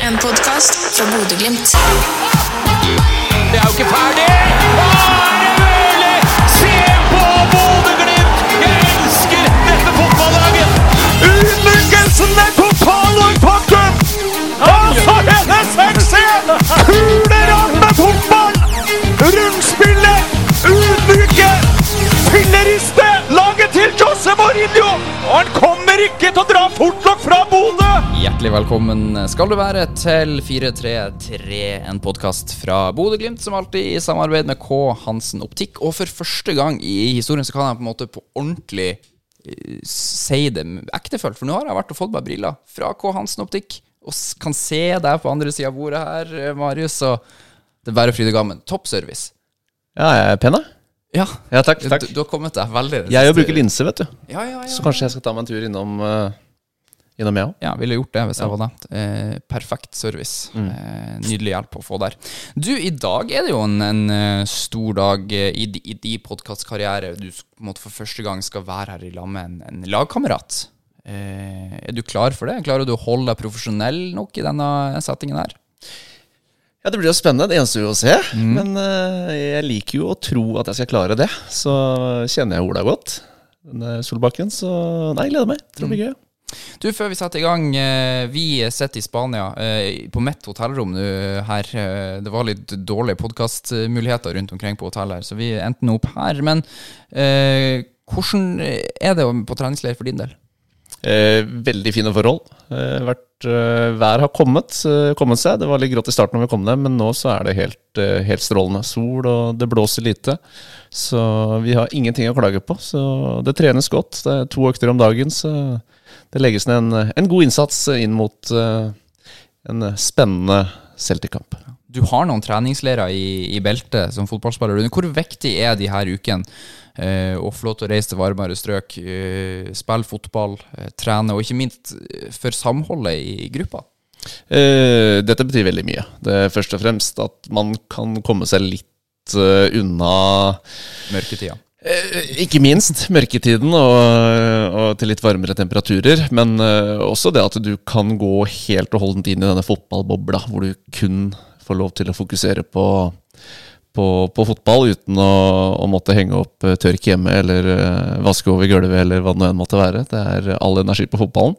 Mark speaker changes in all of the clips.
Speaker 1: En podkast fra Bodø-Glimt.
Speaker 2: Det er jo ikke ferdig! Er det mulig? Se på Bodø-Glimt! Jeg elsker dette fotballaget! Utmerkelsen er total og pakket! Altså, denne suksessen! med fotball! Rundspillet! Ydmyke! Filleriste! Jose Mourinho! Og han kommer ikke til å dra fort nok fra Bodø!
Speaker 3: Hjertelig velkommen skal du være til 433, en podkast fra Bodø-Glimt, som alltid i samarbeid med K. Hansen Optikk. Og for første gang i historien så kan jeg på en måte på ordentlig eh, si det ektefølt, for nå har jeg vært og fått meg briller fra K. Hansen Optikk, og kan se deg på andre sida av bordet her, eh, Marius, og det er bare fryd og gammen. Topp service.
Speaker 4: Ja, jeg er pen, da.
Speaker 3: Ja,
Speaker 4: Ja, takk. takk.
Speaker 3: Du, du har kommet deg veldig
Speaker 4: Jeg jo bruker linse, vet du.
Speaker 3: Ja, ja, ja.
Speaker 4: Så kanskje jeg skal ta meg en tur innom, uh, innom jeg òg.
Speaker 3: Ja, ville gjort det hvis jeg var deg. Eh, perfekt service. Eh, nydelig hjelp å få der. Du, i dag er det jo en, en eh, stor dag eh, i, i din podkastkarriere. Du måte for første gang skal være her i lag med en, en lagkamerat. Eh, er du klar for det? Klarer du å holde deg profesjonell nok i denne settingen her?
Speaker 4: Ja, det blir jo spennende. Det eneste å se. Men uh, jeg liker jo å tro at jeg skal klare det. Så kjenner jeg Ola godt, denne Solbakken. Så nei, jeg gleder meg. Tror det blir gøy.
Speaker 3: Du, før vi setter i gang, eh, vi sitter i Spania, eh, på mitt hotellrom nå her. Det var litt dårlige podkastmuligheter rundt omkring på hotellet, her, så vi endte nå opp her. Men uh, hvordan er det på treningsleir for din del?
Speaker 4: Eh, veldig fine forhold. Eh, vært, eh, vær har kommet, eh, kommet seg. Det var litt grått i starten når vi kom ned, men nå så er det helt, eh, helt strålende. Sol, og det blåser lite. Så vi har ingenting å klage på. Så det trenes godt. Det er to økter om dagen, så det legges ned en, en god innsats inn mot eh, en spennende Celtic-kamp.
Speaker 3: Du har noen treningsleirer i, i beltet som fotballspiller. Hvor viktig er de her ukene? Eh, å få lov til å reise til varmere strøk, eh, spille fotball, eh, trene, og ikke minst for samholdet i gruppa?
Speaker 4: Dette betyr veldig mye. Det er først og fremst at man kan komme seg litt unna
Speaker 3: Mørketida.
Speaker 4: Ikke minst mørketiden og, og til litt varmere temperaturer. Men også det at du kan gå helt og holdent inn i denne fotballbobla, hvor du kun får lov til å fokusere på, på, på fotball uten å, å måtte henge opp eh, tørk hjemme eller eh, vaske over gulvet eller hva det nå enn måtte være. Det er all energi på fotballen.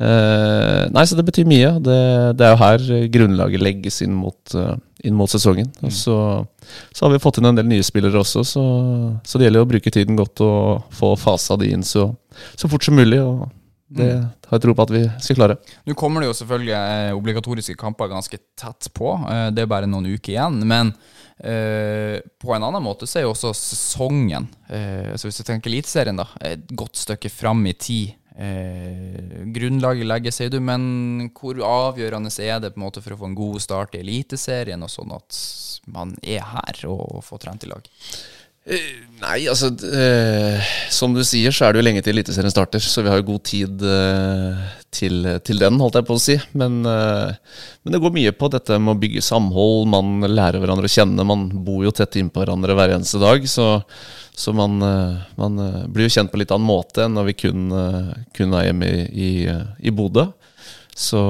Speaker 4: Eh, nei, så det betyr mye. Det, det er jo her grunnlaget legges inn mot, eh, inn mot sesongen. Og så, så har vi fått inn en del nye spillere også, så, så det gjelder å bruke tiden godt og få fasa de inn så, så fort som mulig. Og det har jeg tro på at vi skal klare.
Speaker 3: Nå kommer det jo selvfølgelig eh, obligatoriske kamper ganske tett på. Eh, det er bare noen uker igjen. Men eh, på en annen måte så er jo også sesongen, eh, så hvis du tenker Eliteserien, da, et godt stykke fram i tid. Eh, grunnlaget legges, sier du, men hvor avgjørende er det på en måte for å få en god start i Eliteserien, og sånn at man er her og får trent i lag?
Speaker 4: Nei, altså eh, Som du sier, så er det jo lenge til Eliteserien starter, så vi har jo god tid eh, til, til den, holdt jeg på å si. Men, eh, men det går mye på dette med å bygge samhold. Man lærer hverandre å kjenne. Man bor jo tett innpå hverandre hver eneste dag. Så, så man, eh, man eh, blir jo kjent på litt annen måte enn når vi kun, eh, kun er hjemme i, i, eh, i Bodø. Så,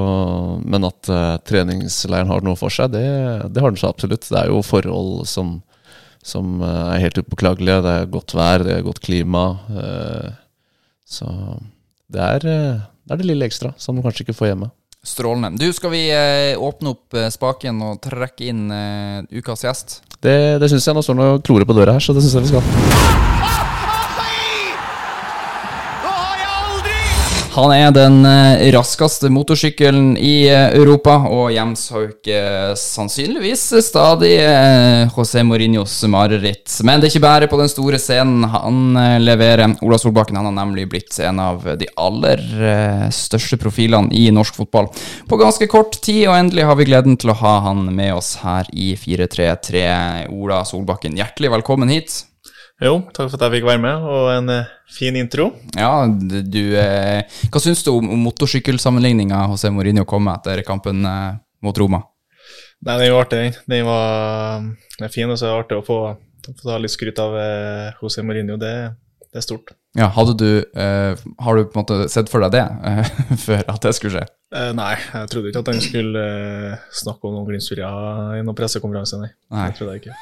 Speaker 4: men at eh, treningsleiren har noe for seg, det, det har den så absolutt. Det er jo forhold som, som eh, er helt upåklagelige. Det er godt vær, det er godt klima. eh, Så det er, eh, det er det lille ekstra som du kanskje ikke får hjemme.
Speaker 3: Strålende. Du, skal vi åpne opp spaken og trekke inn ukas gjest?
Speaker 4: Det, det syns jeg. Nå står det noen klorer på døra her, så det syns jeg vi skal.
Speaker 3: Han er den eh, raskeste motorsykkelen i eh, Europa, og hjemsøker sannsynligvis stadig eh, José Mourinhos mareritt. Men det er ikke bare på den store scenen han eh, leverer. Ola Solbakken han har nemlig blitt en av de aller eh, største profilene i norsk fotball på ganske kort tid, og endelig har vi gleden til å ha han med oss her i 433. Ola Solbakken, hjertelig velkommen hit.
Speaker 5: Jo, takk for at jeg fikk være med, og en eh, fin intro.
Speaker 3: Ja, du eh, Hva syns du om, om motorsykkelsammenligninga José Mourinho kom med etter kampen eh, mot Roma?
Speaker 5: Nei, den var artig, den. Den var den er fin, og så er det artig å få, få ta litt skryt av eh, José Mourinho. Det, det er stort.
Speaker 3: Ja, hadde du eh, Har du på en måte sett for deg det før at det skulle skje?
Speaker 5: Eh, nei, jeg trodde ikke at han skulle eh, snakke om noen Glimt-historier i noen pressekonferanse, nei.
Speaker 3: Nei.
Speaker 5: Det trodde jeg ikke.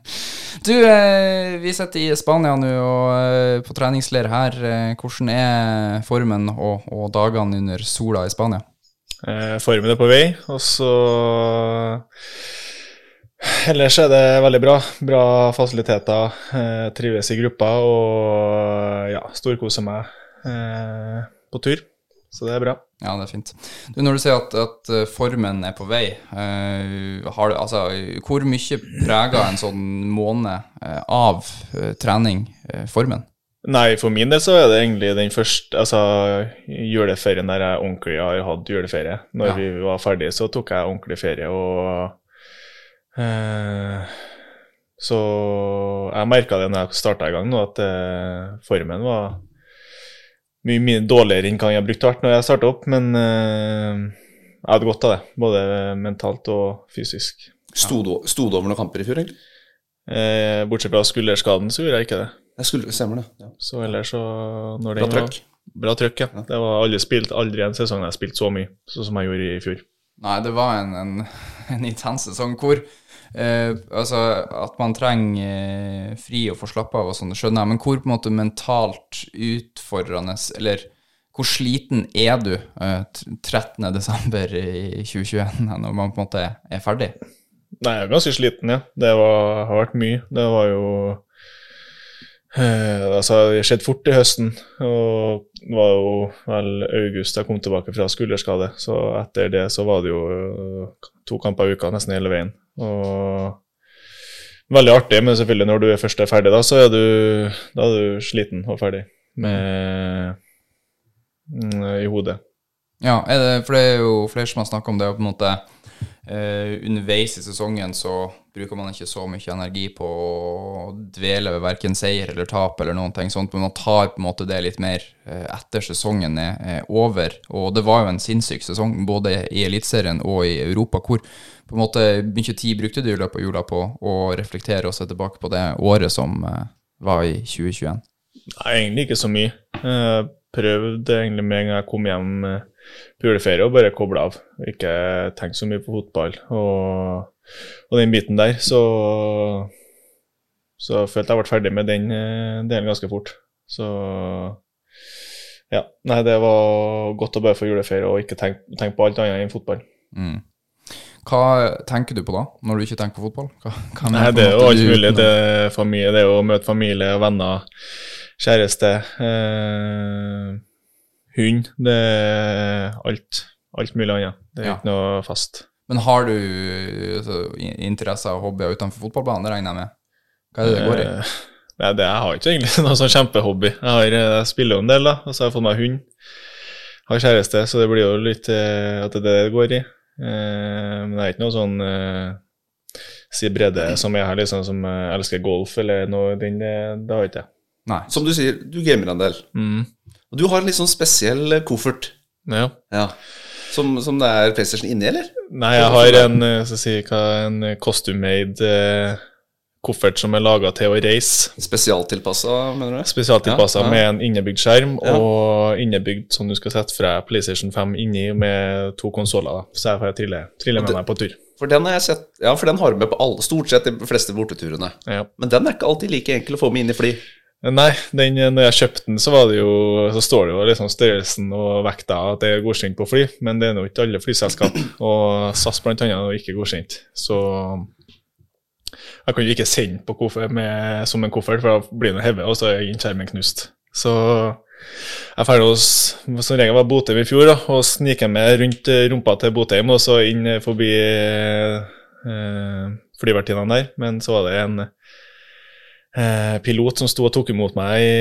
Speaker 3: Du, eh, vi sitter i Spania nå og eh, på treningsleir her. Eh, hvordan er formen og, og dagene under sola i Spania?
Speaker 5: Eh, formen er på vei, og så Ellers er det veldig bra. Bra fasiliteter. Trives i gruppa og ja, storkoser meg på tur. Så det er bra.
Speaker 3: Ja, det er fint. Du, når du sier at, at eh, formen er på vei, uh, har du, altså, hvor mye preger en sånn måned uh, av uh, trening formen?
Speaker 5: Nei, for min del så er det egentlig den første altså, juleferien der jeg ordentlig har hatt juleferie. Når
Speaker 3: Ja.
Speaker 5: vi var ferdige, så tok jeg ordentlig ferie, og Så jeg merka det når jeg starta i gang nå, at formen var mye, mye dårligere enn hva jeg brukte hvert når jeg starta opp, men uh, jeg hadde godt av det. Både mentalt og fysisk.
Speaker 4: Sto du, sto du over noen kamper i fjor, egentlig?
Speaker 5: Eh, bortsett fra skulderskaden, så gjorde jeg ikke det.
Speaker 4: Jeg skulle, stemmer det. Ja.
Speaker 5: Så ellers så når
Speaker 4: Bra trøkk.
Speaker 5: Bra trøkk, ja. Det var aldri, spilt, aldri en sesong jeg spilte så mye sånn som jeg gjorde i fjor.
Speaker 3: Nei, det var en, en, en intens sesong hvor eh, Altså, at man trenger eh, fri og få slappe av og sånn, det skjønner jeg, men hvor på en måte mentalt utfordrende Eller hvor sliten er du eh, t- 13. desember i 2021 når man på en måte er ferdig?
Speaker 5: Nei, jeg er ganske sliten, ja. Det var, har vært mye. Det var jo eh, Altså, det skjedde fort i høsten, og det var jo vel august jeg kom tilbake fra skulderskade. Så etter det så var det jo eh, to kamper i uka nesten hele veien. Og veldig artig, men selvfølgelig når du er først er ferdig, da, så er du, da er du sliten og ferdig med mm, i hodet.
Speaker 3: Ja, det, for det er jo flere som har snakka om det, på en måte underveis i sesongen så bruker man ikke så mye energi på å dvele ved verken seier eller tap eller noen ting sånt, men man tar på en måte det litt mer eh, etter sesongen er, er over. Og det var jo en sinnssyk sesong både i Eliteserien og i Europa, hvor på en måte mye tid brukte du i løpet av jula på å reflektere og se tilbake på det året som eh, var i 2021.
Speaker 5: Nei, egentlig ikke så mye. Jeg prøvde egentlig med en gang jeg kom hjem eh, på juleferie å bare koble av. Ikke tenke så mye på fotball og, og den biten der. Så, så jeg følte jeg ble ferdig med den eh, delen ganske fort. Så ja. Nei, det var godt å bare få juleferie og ikke tenke, tenk på alt annet enn fotball.
Speaker 3: Mm. Hva tenker du på da, når du ikke tenker på fotball? Hva, hva
Speaker 5: Nei, det er jo alt mulig. Det er, familie, det er å møte familie, venner, kjæreste, eh, hund. Det er alt. Alt mulig annet. Det er
Speaker 3: Ja.
Speaker 5: ikke noe fast.
Speaker 3: Men har du altså, interesser og hobbyer utenfor fotballbanen? Det regner jeg med. Hva er det det går i?
Speaker 5: Eh, Nei, det, jeg har ikke egentlig noe sånn kjempehobby. Jeg, har, jeg spiller jo en del, da, og så har jeg fått meg hund. Har kjæreste, så det blir jo litt eh, at det er det det går i. Eh, men det er ikke noe sånn eh, Si Brede som jeg har, liksom, som eh, elsker golf eller noe, den, det, har jeg ikke.
Speaker 3: Nei.
Speaker 4: Som du sier, du gamer en del.
Speaker 5: Mm.
Speaker 4: Og du har en litt sånn spesiell eh, koffert.
Speaker 5: Ja.
Speaker 4: Ja. Som, som det er PlayStation inni, eller?
Speaker 5: Nei, jeg har en, eh, si, hva, en costume-made eh, koffert som er laga til å reise.
Speaker 4: Spesialtilpassa, mener du?
Speaker 5: Spesialtilpassa
Speaker 4: Ja, ja.
Speaker 5: med en innebygd skjerm
Speaker 4: Ja.
Speaker 5: og innebygd som du skal sette fra PlayStation 5 inni med to konsoller. Så jeg får trille, trille med
Speaker 4: det-
Speaker 5: meg på tur.
Speaker 4: For den har jeg sett Ja, for den har du med på alle, stort sett de fleste borteturene.
Speaker 5: Ja.
Speaker 4: Men den er ikke alltid like enkel å få med inn i fly.
Speaker 5: Nei, den, når jeg kjøpte den, så var det jo Så står det jo liksom størrelsen og vekta at det er godkjent på fly, men det er nå ikke alle flyselskap. Og SAS blant annet er jo ikke godkjent. Så jeg kan jo ikke sende på koffert med, som en koffert, for da blir den hevet, og så er skjermen knust. Så jeg hos som regel var Botheim i fjor, da, og sniker meg rundt rumpa til Botheim og så inn forbi eh, flyvertinnene der. Men så var det en pilot som sto og tok imot meg i,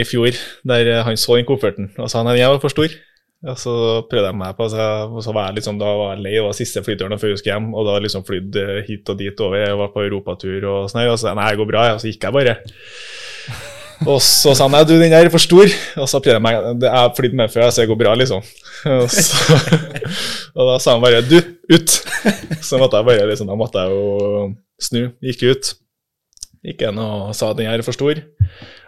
Speaker 5: i fjor, der eh, han så den kofferten og sa nei, jeg var for stor. Og så prøvde jeg meg på, så, og så var jeg liksom, da var jeg lei, det var siste flyturen før jeg skulle hjem, og da liksom flydd eh, hit og dit over, jeg var på europatur og sånn, og så nei, det går bra, og så gikk jeg bare. Og så sa han nei, du, den der er for stor. Og så prøvde jeg meg, jeg har flydd med før, så det går bra, liksom. Og, så, og da sa han bare du, ut. Så måtte jeg bare liksom, da måtte jeg jo snu, gikk ut. Gikk inn og sa at den her er for stor.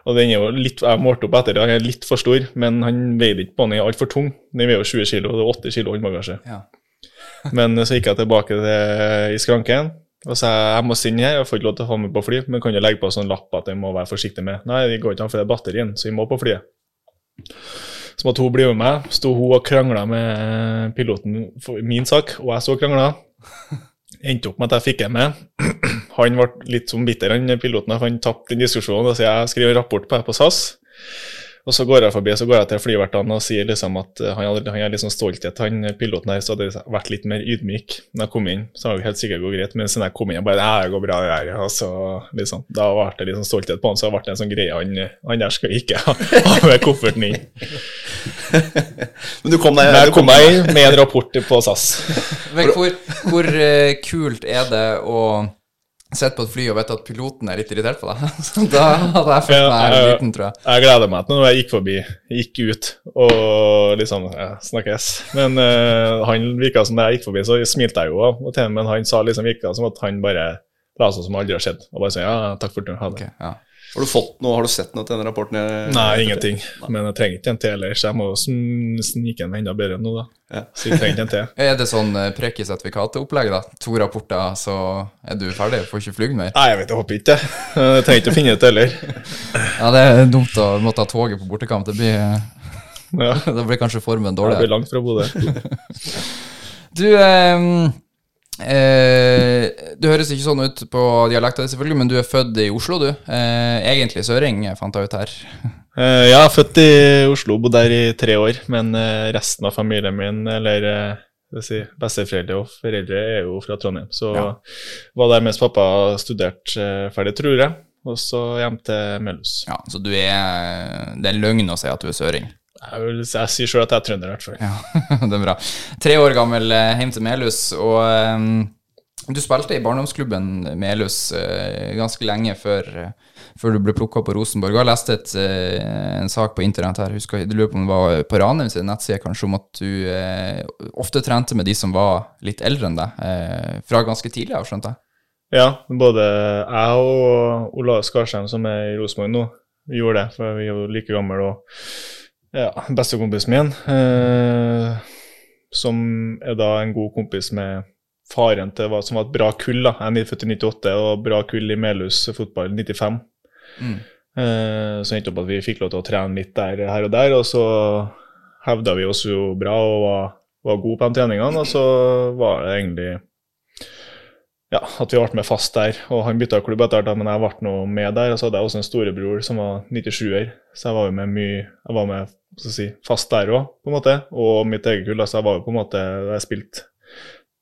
Speaker 5: Og den er jo litt, Jeg målte opp etter, den er litt for stor, men han veide ikke på den, er altfor tung. Den veier jo 20 kg, og det er 8 kg håndbagasje.
Speaker 3: Ja.
Speaker 5: Men så gikk jeg tilbake til, i skranken og sa jeg må sende her, jeg får ikke lov til å ha med på fly, men kan du legge på sånn lapp at jeg må være forsiktig med? Nei, det går ikke an, for det er batterien, så vi må på flyet. Så måtte hun bli med meg. Sto hun og krangla med piloten for min sak, og jeg så krangla. Endte opp med at jeg fikk en med. Han ble litt som bitter, han piloten, for han tapte den diskusjonen. Så jeg skriver en rapport på det på SAS. Og så går jeg forbi så går jeg til flyvertene og sier liksom at eh, han, han er litt sånn stolthet. Han piloten her så hadde jeg vært litt mer ydmyk når jeg kom inn. Så hadde det helt sikkert gått greit, men siden jeg kom inn, jeg bare det går bra, det her. Og så liksom, da ble det litt sånn stolthet på han, så ble det en sånn greie. Han, han der skal ikke ha, med kofferten inn.
Speaker 4: Men du kom deg
Speaker 5: jeg kom meg inn med en rapport på SAS.
Speaker 3: Men hvor, hvor eh, kult er det å sitte på et fly og vet at piloten er litt irritert på deg? Så da hadde jeg følt meg
Speaker 5: Ja,
Speaker 3: liten, tror jeg.
Speaker 5: Jeg gleder meg til når jeg gikk forbi, gikk ut og liksom ja, snakkes. Men uh, han virka som da jeg gikk forbi, så smilte jeg jo og til, men han sa liksom virka som at han bare la seg som aldri har skjedd. Og bare sa ja, takk for turen, ha det.
Speaker 3: Okay, ja.
Speaker 4: Har du fått noe, har du sett noe til den rapporten? jeg-
Speaker 5: Nei, ingenting. Men jeg trenger ikke en til ellers. Jeg må snike en enda bedre nå, da.
Speaker 4: Ja.
Speaker 5: Så jeg trenger ikke en til.
Speaker 3: Er det sånn eh, Preki-sertifikatet-opplegg, da? To rapporter, så er du ferdig? Får ikke flydd mer?
Speaker 5: Nei, jeg vet, jeg håper ikke det. Jeg trenger ikke å finne ut heller.
Speaker 3: Ja, det er dumt å måtte ha toget på bortekamp. Det blir,
Speaker 5: Ja,
Speaker 3: da blir kanskje formen
Speaker 5: det blir langt fra Bodø.
Speaker 3: Du, eh, eh, du høres ikke sånn ut på dialekta di, selvfølgelig, men du er født i Oslo, du. Eh, egentlig søring, fant jeg ut her.
Speaker 5: Eh, er født i Oslo, bodd der i tre år, men eh, resten av familien min, eller eh, si, besteforeldre og foreldre, er jo fra Trondheim. Så
Speaker 3: Ja.
Speaker 5: var der mens pappa studerte eh, ferdig, tror jeg, og så hjem til Melhus.
Speaker 3: Ja, så du er Det er løgn å si at du er søring.
Speaker 5: Jeg, vil, jeg sier sjøl at jeg er trønder, i hvert fall.
Speaker 3: Ja, det er bra. Tre år gammel eh, hjem til Melhus, og um, du spilte i barndomsklubben Melhus uh, ganske lenge før, uh, før du ble plukka på Rosenborg. Jeg har lest et, uh, en sak på internett her, husker, jeg lurer på om det var på Ranheim sin nettside kanskje, om at du eh, ofte trente med de som var litt eldre enn deg, eh, fra ganske tidlig av, skjønte jeg.
Speaker 5: Ja, både jeg og Ola Skarsheim, som er i Rosenborg nå, gjorde det, for vi er jo like gamle. Og ja, bestekompisen min, eh, som er da en god kompis med faren til hva som var et bra kull. da, Jeg er født i 98 og bra kull i Melhus fotball 95.
Speaker 3: Mm.
Speaker 5: Eh, så endte opp at vi fikk lov til å trene litt der her og der, og så hevda vi oss jo bra og var, var gode på de treningene, og så var det egentlig ja, at vi ble med fast der. Og han bytta klubb etter hvert, men jeg ble nå med der. Og så hadde jeg også en storebror som var 97-er, så jeg var jo med mye Jeg var med si, fast der òg, på en måte. Og mitt eget kull. Altså jeg var jo på en måte jeg spilte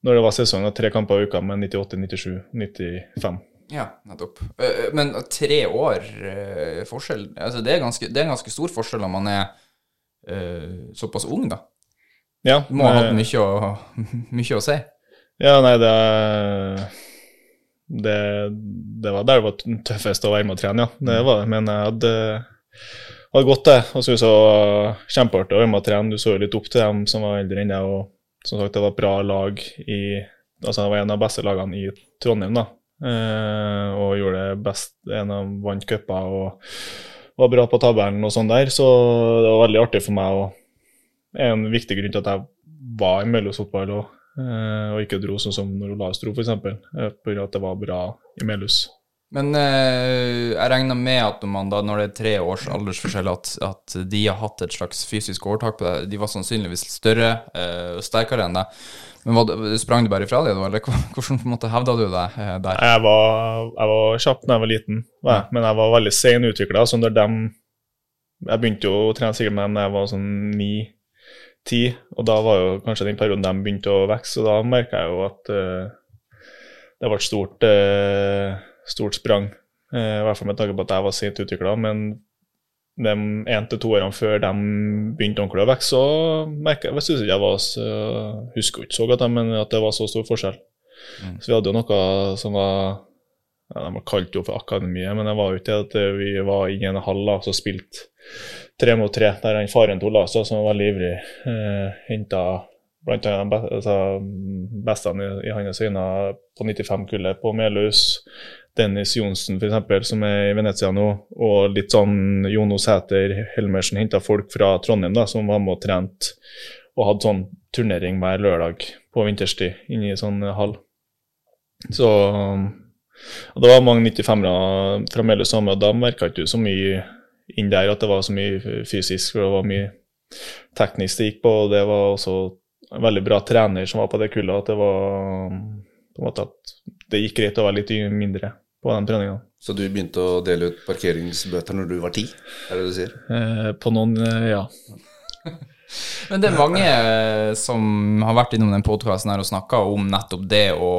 Speaker 5: når det var sesong, og tre kamper i uka med 98, 97, 95.
Speaker 3: Ja, nettopp. Eh, Men tre år eh, forskjell altså det, er ganske, det er en ganske stor forskjell når man er uh, såpass ung, da.
Speaker 5: Ja,
Speaker 3: Du må ha hatt
Speaker 5: eh,
Speaker 3: mye mye å si.
Speaker 5: Ja, nei, det Det, det var der det var tøffest å være med og trene, ja. Det var det. Men jeg hadde, hadde gått det. Og syntes det var kjempeartig å være med og trene. Du så jo litt opp til dem som var eldre enn deg. Og som sagt, det var et bra lag i Altså, det var en av beste lagene i Trondheim, da. Eh, og gjorde det best. En av vant cuper og var bra på tabellen og sånn der. Så det var veldig artig for meg. Og en viktig grunn til at jeg var i Melhus fotball og, og ikke dro sånn som når Olaus dro, f.eks. Uh, Pga. at det var bra i Melhus.
Speaker 3: Men eh, jeg regner med at man da, når det er tre års aldersforskjell, at, at de har hatt et slags fysisk overtak på deg. De var sannsynligvis større og sterkere enn deg. Men hva, sprang du bare ifra dem, eller hvordan på en måte hevda du deg eh, der?
Speaker 5: Jeg var, jeg var kjapp da jeg var liten, ja. men jeg var veldig sen utvikla. Så når dem Jeg begynte jo å trene sikkert med dem da jeg var sånn ni-ti, og da var jo kanskje den perioden de begynte å vokse, og da merka jeg jo at uh, det ble et stort, uh, stort sprang. Uh, I hvert fall med tanke på at jeg var sent utvikla. Men de én til to årene før de begynte ordentlig å vokse, så merka jeg, jeg synes jeg var så, husker ikke så godt, men at det var så stor forskjell. Så vi hadde jo noe som var ja, De kalte jo for akademiet, men det var jo ikke det at vi var inne i en hall og så spilte tre mot tre, der han faren til Ola, som var veldig ivrig, eh, henta blant annet de altså, bestene i, i hans øyne på 95-kullet på Melhus. Dennis Johnsen, eksempel, som er i Venezia nå, og litt sånn Jono Sæter, Helmersen henta folk fra Trondheim da, som var med og trente og hadde sånn turnering hver lørdag på vinterstid inne i sånn hall. Så og Det var mange 95-ere fra Melhus og da merka ikke så mye inn der at det var så mye fysisk, og det var mye teknisk det gikk på, og det var også en veldig bra trener som var på det kullet, at det var på en måte at det gikk greit å være litt mindre på den treninga.
Speaker 4: Så du begynte å dele ut parkeringsbøter når du var ti, er det det du sier?
Speaker 5: Eh, på noen, eh, ja.
Speaker 3: Men det er mange som har vært innom den podkasten og snakka om nettopp det å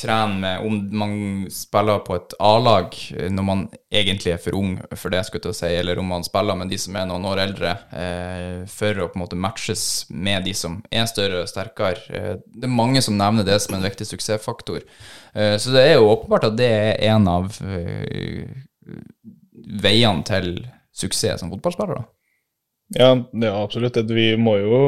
Speaker 3: trene med Om man spiller på et A-lag eh, når man egentlig er for ung for det, skulle jeg si, eller om man spiller med de som er noen år eldre, eh, for å på en måte matches med de som er større og sterkere. Eh, det er mange som nevner det som en viktig suksessfaktor. Eh, så det er jo åpenbart at det er en av eh, veiene til suksess som fotballspiller. da.
Speaker 5: Ja, er absolutt. Vi må jo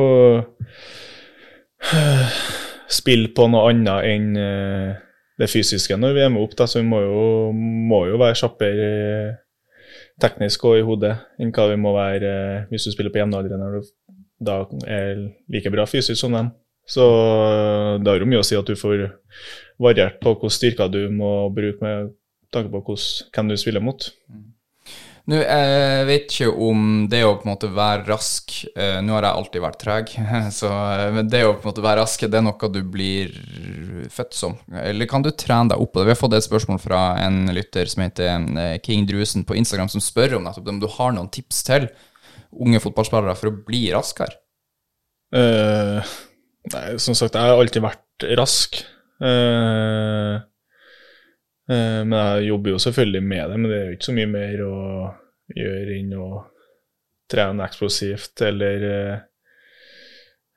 Speaker 5: spille på noe annet enn eh, det fysiske når vi er med opp. Da. Så vi må jo, må jo være kjappere eh, teknisk og i hodet enn hva vi må være eh, hvis du spiller på jevnaldrende når du da er like bra fysisk som dem. Så det har jo mye å si at du får variert på hvilke styrker du må bruke med tanke på hvordan, hvem du spiller mot.
Speaker 3: Nå, Jeg vet ikke om det å på en måte være rask eh, Nå har jeg alltid vært treg, så eh, det å på en måte være rask, det er noe du blir født som. Eller kan du trene deg opp på det? Vi har fått et spørsmål fra en lytter som heter eh, King Drusen på Instagram, som spør om nettopp om du har noen tips til unge fotballspillere for å bli raskere.
Speaker 5: Uh, nei, som sagt, jeg har alltid vært rask. Eh, eh, men jeg jobber jo selvfølgelig med det, men det er jo ikke så mye mer å gjøre enn å trene eksplosivt eller eh,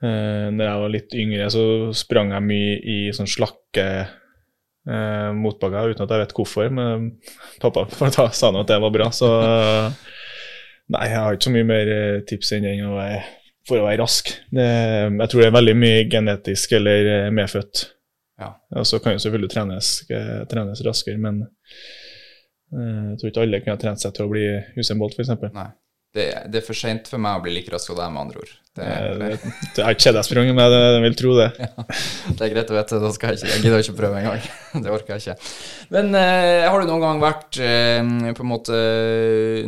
Speaker 5: eh, Når jeg var litt yngre, så sprang jeg mye i sånn slakke eh, motbakker uten at jeg vet hvorfor, men pappa da sa nå at det var bra, så Nei, jeg har ikke så mye mer eh, tips enn den for å være rask. Det, jeg tror det er veldig mye genetisk eller eh, medfødt.
Speaker 3: Ja.
Speaker 5: Så kan jo selvfølgelig trenes, eh, trenes raskere, men eh, jeg tror ikke alle kunne trent seg til å bli Usain Bolt, f.eks.
Speaker 3: Det, det er for seint for meg å bli like rask som deg, med andre ord. Det, det,
Speaker 5: det har ikke sett deg sprunget, med, jeg vil tro det.
Speaker 3: det er greit å vite, da skal jeg ikke Jeg gidder ikke prøve engang. Det orker jeg ikke. Men eh, har du noen gang vært eh, på en måte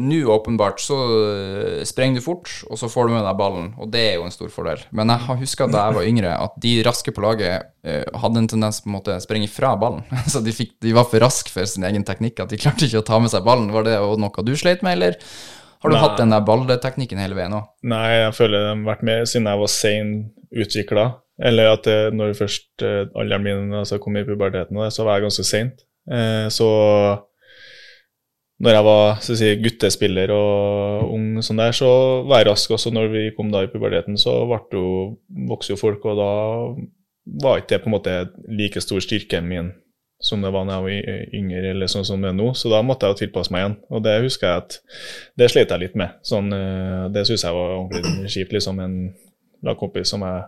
Speaker 3: Nå, åpenbart, så eh, sprenger du fort, og så får du med deg ballen, og det er jo en stor fordel. Men jeg har huska da jeg var yngre, at de raske på laget eh, hadde en tendens på en måte sprenge fra ballen. Så de, fikk, de var for raske for sin egen teknikk, at de klarte ikke å ta med seg ballen. Var det noe du sleit med, eller har du
Speaker 5: Nei.
Speaker 3: hatt den der ballteknikken hele veien òg?
Speaker 5: Nei, jeg føler den har vært med siden jeg var sein utvikla. Eller at det, når først eh, alderen min altså, kom i puberteten, så var jeg ganske seint. Eh, så når jeg var si, guttespiller og ung, sånn der, så var jeg rask. Også når vi kom da i puberteten, så jo, vokste jo folk, og da var ikke det på en måte like stor styrken min som det var da jeg var yngre, eller sånn som det er nå. Så da måtte jeg jo tilpasse meg igjen. Og det husker jeg at det slet jeg litt med. Sånn, eh, det syns jeg var ordentlig kjipt. liksom En lagkompis som jeg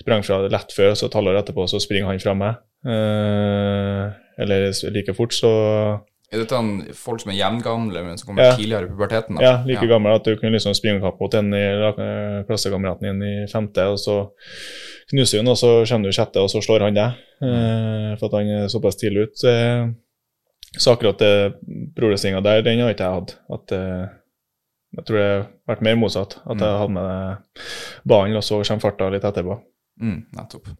Speaker 5: sprang fra lett før, så et halvår etterpå så springer han fra meg. Eh, eller like fort, så
Speaker 3: Er dette folk som er jevngamle, men som kommer
Speaker 5: Ja.
Speaker 3: tidligere i puberteten? da?
Speaker 5: Ja, like gammel at du kunne liksom springe kapp mot en i eh, klassekameraten din i femte, og så knuser hun, og så kommer du i sjette, og så slår han deg. Eh, for at han er såpass tidlig ut. Så, så akkurat det progressinga der, den har ikke jeg hatt. At, eh, jeg tror det har vært mer motsatt. At jeg hadde med ballen, og så kommer farta litt etterpå.
Speaker 3: Mm, nettopp.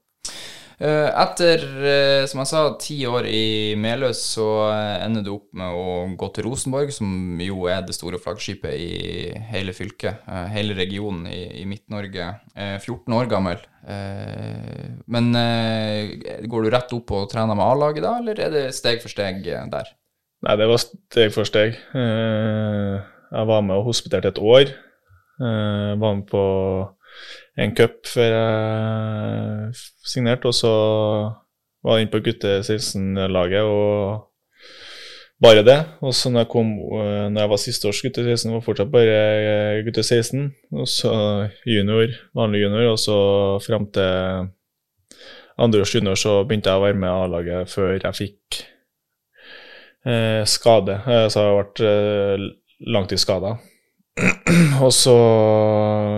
Speaker 3: Eh, Etter, eh, som jeg sa, ti år i Meløs, så eh, ender du opp med å gå til Rosenborg, som jo er det store flaggskipet i hele fylket, hele regionen i, Midt-Norge. Eh, 14 år gammel. Men går du rett opp og trener med A-laget da, eller er det steg for steg der?
Speaker 5: Nei, det var steg for steg. Jeg var med og hospiterte et år. Jeg var med på en cup før jeg signerte, og så var jeg inne på gutte 16-laget og bare det. Og så når jeg kom, eh, når jeg var siste års gutte 16, var fortsatt bare gutte 16. Og så junior, vanlig junior, og så fram til andre års junior så begynte jeg å være med A-laget før jeg fikk eh, skade. Eh, så jeg vært eh, langtidsskada. og så,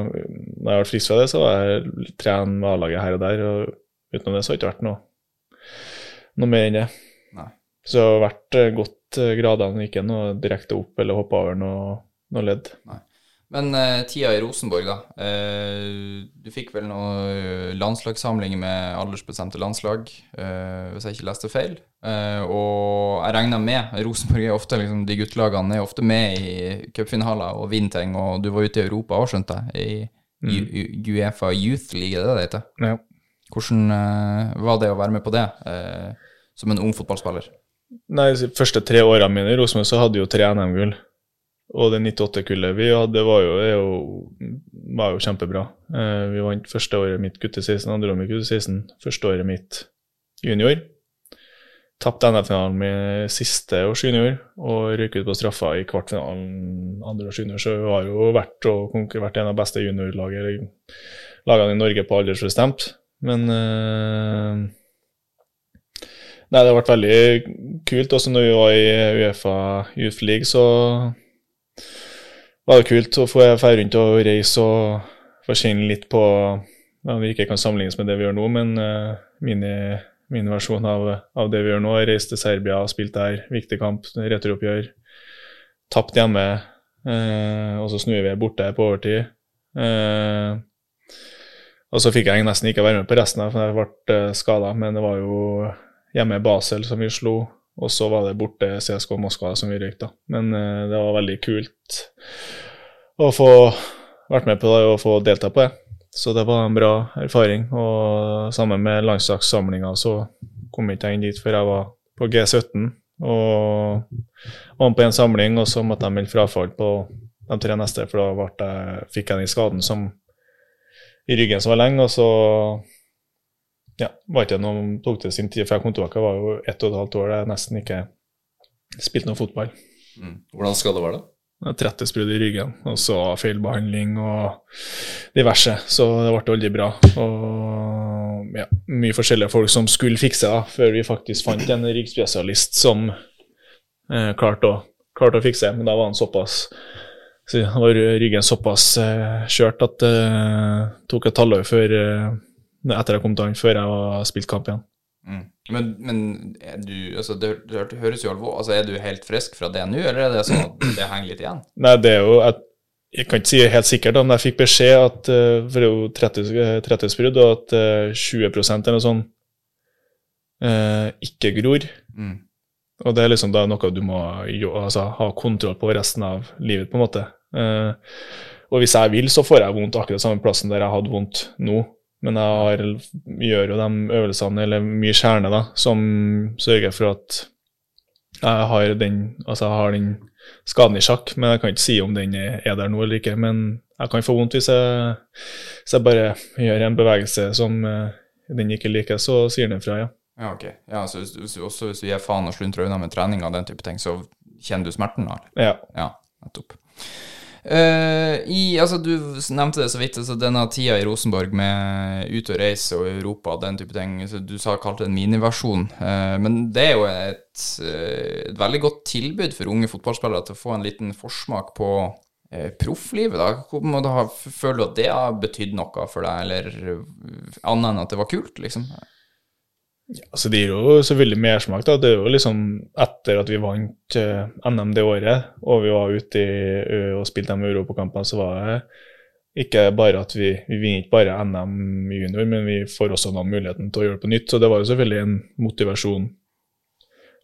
Speaker 5: når jeg ble frisk fra det, så var jeg trent med A-laget her og der. Og utenom det så har det ikke vært noe, noe mer enn det.
Speaker 3: Nei.
Speaker 5: Så det har vært eh, godt eh, gradene, ikke noe direkte opp eller hoppe over noe, noe ledd.
Speaker 3: Men eh, tida i Rosenborg, da. Eh, du fikk vel noen landslagssamlinger med aldersbestemte landslag, eh, hvis jeg ikke leste feil. Eh, og jeg regner med Rosenborg er ofte liksom, de guttelagene er ofte med i cupfinaler og vinner ting, og du var ute i Europa òg, skjønte jeg, i mm. Uefa Youth League, er det det heter?
Speaker 5: Ja.
Speaker 3: Hvordan eh, var det å være med på det, eh, som en ung fotballspiller?
Speaker 5: Nei, de første tre årene mine i Rosenborg så hadde jo tre NM-gull. Og det 98-kullet vi hadde, var jo, jo, var jo kjempebra. Eh, vi vant første året mitt gutte 16, andre året mitt gutte 16, første året mitt junior. Tapte NM-finalen med siste års junior og røyk ut på straffa i kvartfinalen andre års junior. Så vi har jo vært, vært en av beste juniorlagene i Norge på aldersbestemt. Men eh, Nei, det har vært veldig kult. Også når vi var i Uefa Youth League, så var det kult å få dra rundt og reise og kjenne litt på ja, Det ikke kan sammenlignes med det vi gjør nå, men uh, min, min versjon av, av det vi gjør nå, er reiste til Serbia, spilte der, viktig kamp, returoppgjør. Tapt hjemme, uh, og så snur vi borte på overtid. Uh, og så fikk jeg nesten ikke være med på resten, av, for jeg ble skada, men det var jo hjemme i Basel som vi slo, og så var det borte CSK Moskva som vi røyk, da. Men eh, det var veldig kult å få vært med på det og få delta på det. Så det var en bra erfaring. Og sammen med landslagssamlinga så kom jeg ikke inn dit før jeg var på G17 og var med på en samling, og så måtte jeg melde frafall på de tre neste, for da jeg, fikk jeg den skaden som i ryggen som var lenge, og så ja, var ikke noe, tok det sin tid før jeg kom tilbake. Det var jo ett og et halvt år der jeg nesten ikke spilte noe fotball.
Speaker 4: Hvordan skal det?
Speaker 5: Jeg da? 30 i ryggen, og så feilbehandling og diverse. Så det ble aldri bra. Og ja, mye forskjellige folk som skulle fikse det, før vi faktisk fant en ryggspesialist som eh, klarte, å, klarte å fikse. Men da var han såpass så var ryggen såpass eh, kjørt at det eh, tok et halvår før eh, etter jeg kom til han, før jeg var spilt kamp igjen.
Speaker 3: Mm. Men, men er du, altså, det, det, høres jo alvor Altså, Er du helt frisk fra det nå, eller er det sånn at det henger litt igjen?
Speaker 5: Nei, det er jo Jeg, jeg kan ikke si helt sikkert, da, men jeg fikk beskjed at eh, For det er jo 30, 30 sprudd, og at eh, 20 eller noe sånt eh, ikke gror.
Speaker 3: Mm.
Speaker 5: Og det er liksom da noe du må jo, altså, ha kontroll på resten av livet, på en måte. Eh, og hvis jeg vil, så får jeg vondt akkurat samme plassen der jeg hadde vondt nå. Men jeg har, gjør jo de øvelsene, eller mye kjerne, da, som sørger for at jeg har den, altså jeg har den skaden i sjakk. Men jeg kan ikke si om den er er der nå eller ikke. Men jeg kan få vondt hvis jeg, hvis jeg bare gjør en bevegelse som eh, den ikke liker, så sier den fra, ja.
Speaker 3: Ja, ok. Ja, så hvis, hvis, også hvis du gir faen og sluntrer unna med trening og den type ting, så kjenner du smerten, da? eller?
Speaker 5: ja.
Speaker 3: Ja, nettopp. Eh, i, altså Du nevnte det så vidt, altså denne tida i Rosenborg med ut og reise og Europa og den type ting. Du sa kalte det en miniversjon. Uh, men det er jo et, eh, et veldig godt tilbud for unge fotballspillere til å få en liten forsmak på uh, profflivet. da. Hvor må du ha, Føler du at det har betydd noe for deg, eller annet enn at det var kult, liksom?
Speaker 5: Altså, det gir jo selvfølgelig mersmak. da. Det er jo liksom etter at vi vant uh, NM det året, og vi var ute i, ø, og spilte de europakampene, så var det ikke bare at vi, vi vinner ikke bare NM junior, men vi får også noen muligheten til å gjøre det på nytt. Så det var jo selvfølgelig en motivasjon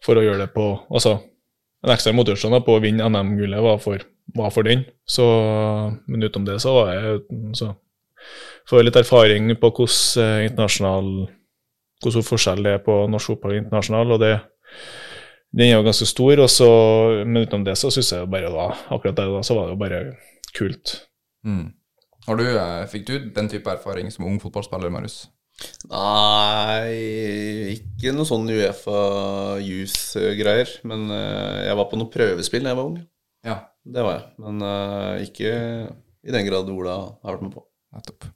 Speaker 5: for å gjøre det på Altså, en ekstra motivasjon da, på å vinne NM-gullet var, var for den. Så, men utenom det så var jeg så Får litt erfaring på hvordan eh, internasjonal hvor stor forskjell det er på norsk fotball og internasjonal, og det, den er jo ganske stor. Og så, men utenom det så syns jeg jo bare da, akkurat det da, så var det jo bare kult.
Speaker 3: Mm. Har du, eh, fikk du den type erfaring som ung fotballspiller, Marius?
Speaker 4: Nei, ikke noe sånn Uefa Youth-greier. Men eh, jeg var på noe prøvespill da jeg var ung.
Speaker 3: Ja,
Speaker 4: Det var jeg. Men eh, ikke i den grad Ola har vært med på.
Speaker 3: nettopp.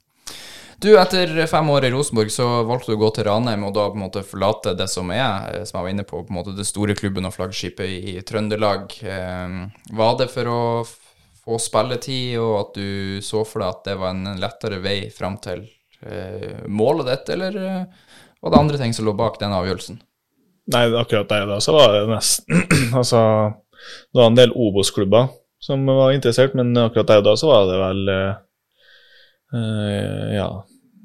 Speaker 3: Du, etter fem år i Rosenborg så valgte du å gå til Ranheim og da på en måte forlate det som er, eh, som jeg var inne på, på en måte det store klubben og flaggskipet i, Trøndelag. Eh, var det for å få spilletid, og at du så for deg at det var en lettere vei fram til eh, målet ditt, eller var det andre ting som lå bak den avgjørelsen?
Speaker 5: Nei, akkurat der da så var det nesten Altså, det var en del Obos-klubber som var interessert, men akkurat der da så var det vel eh, Ja,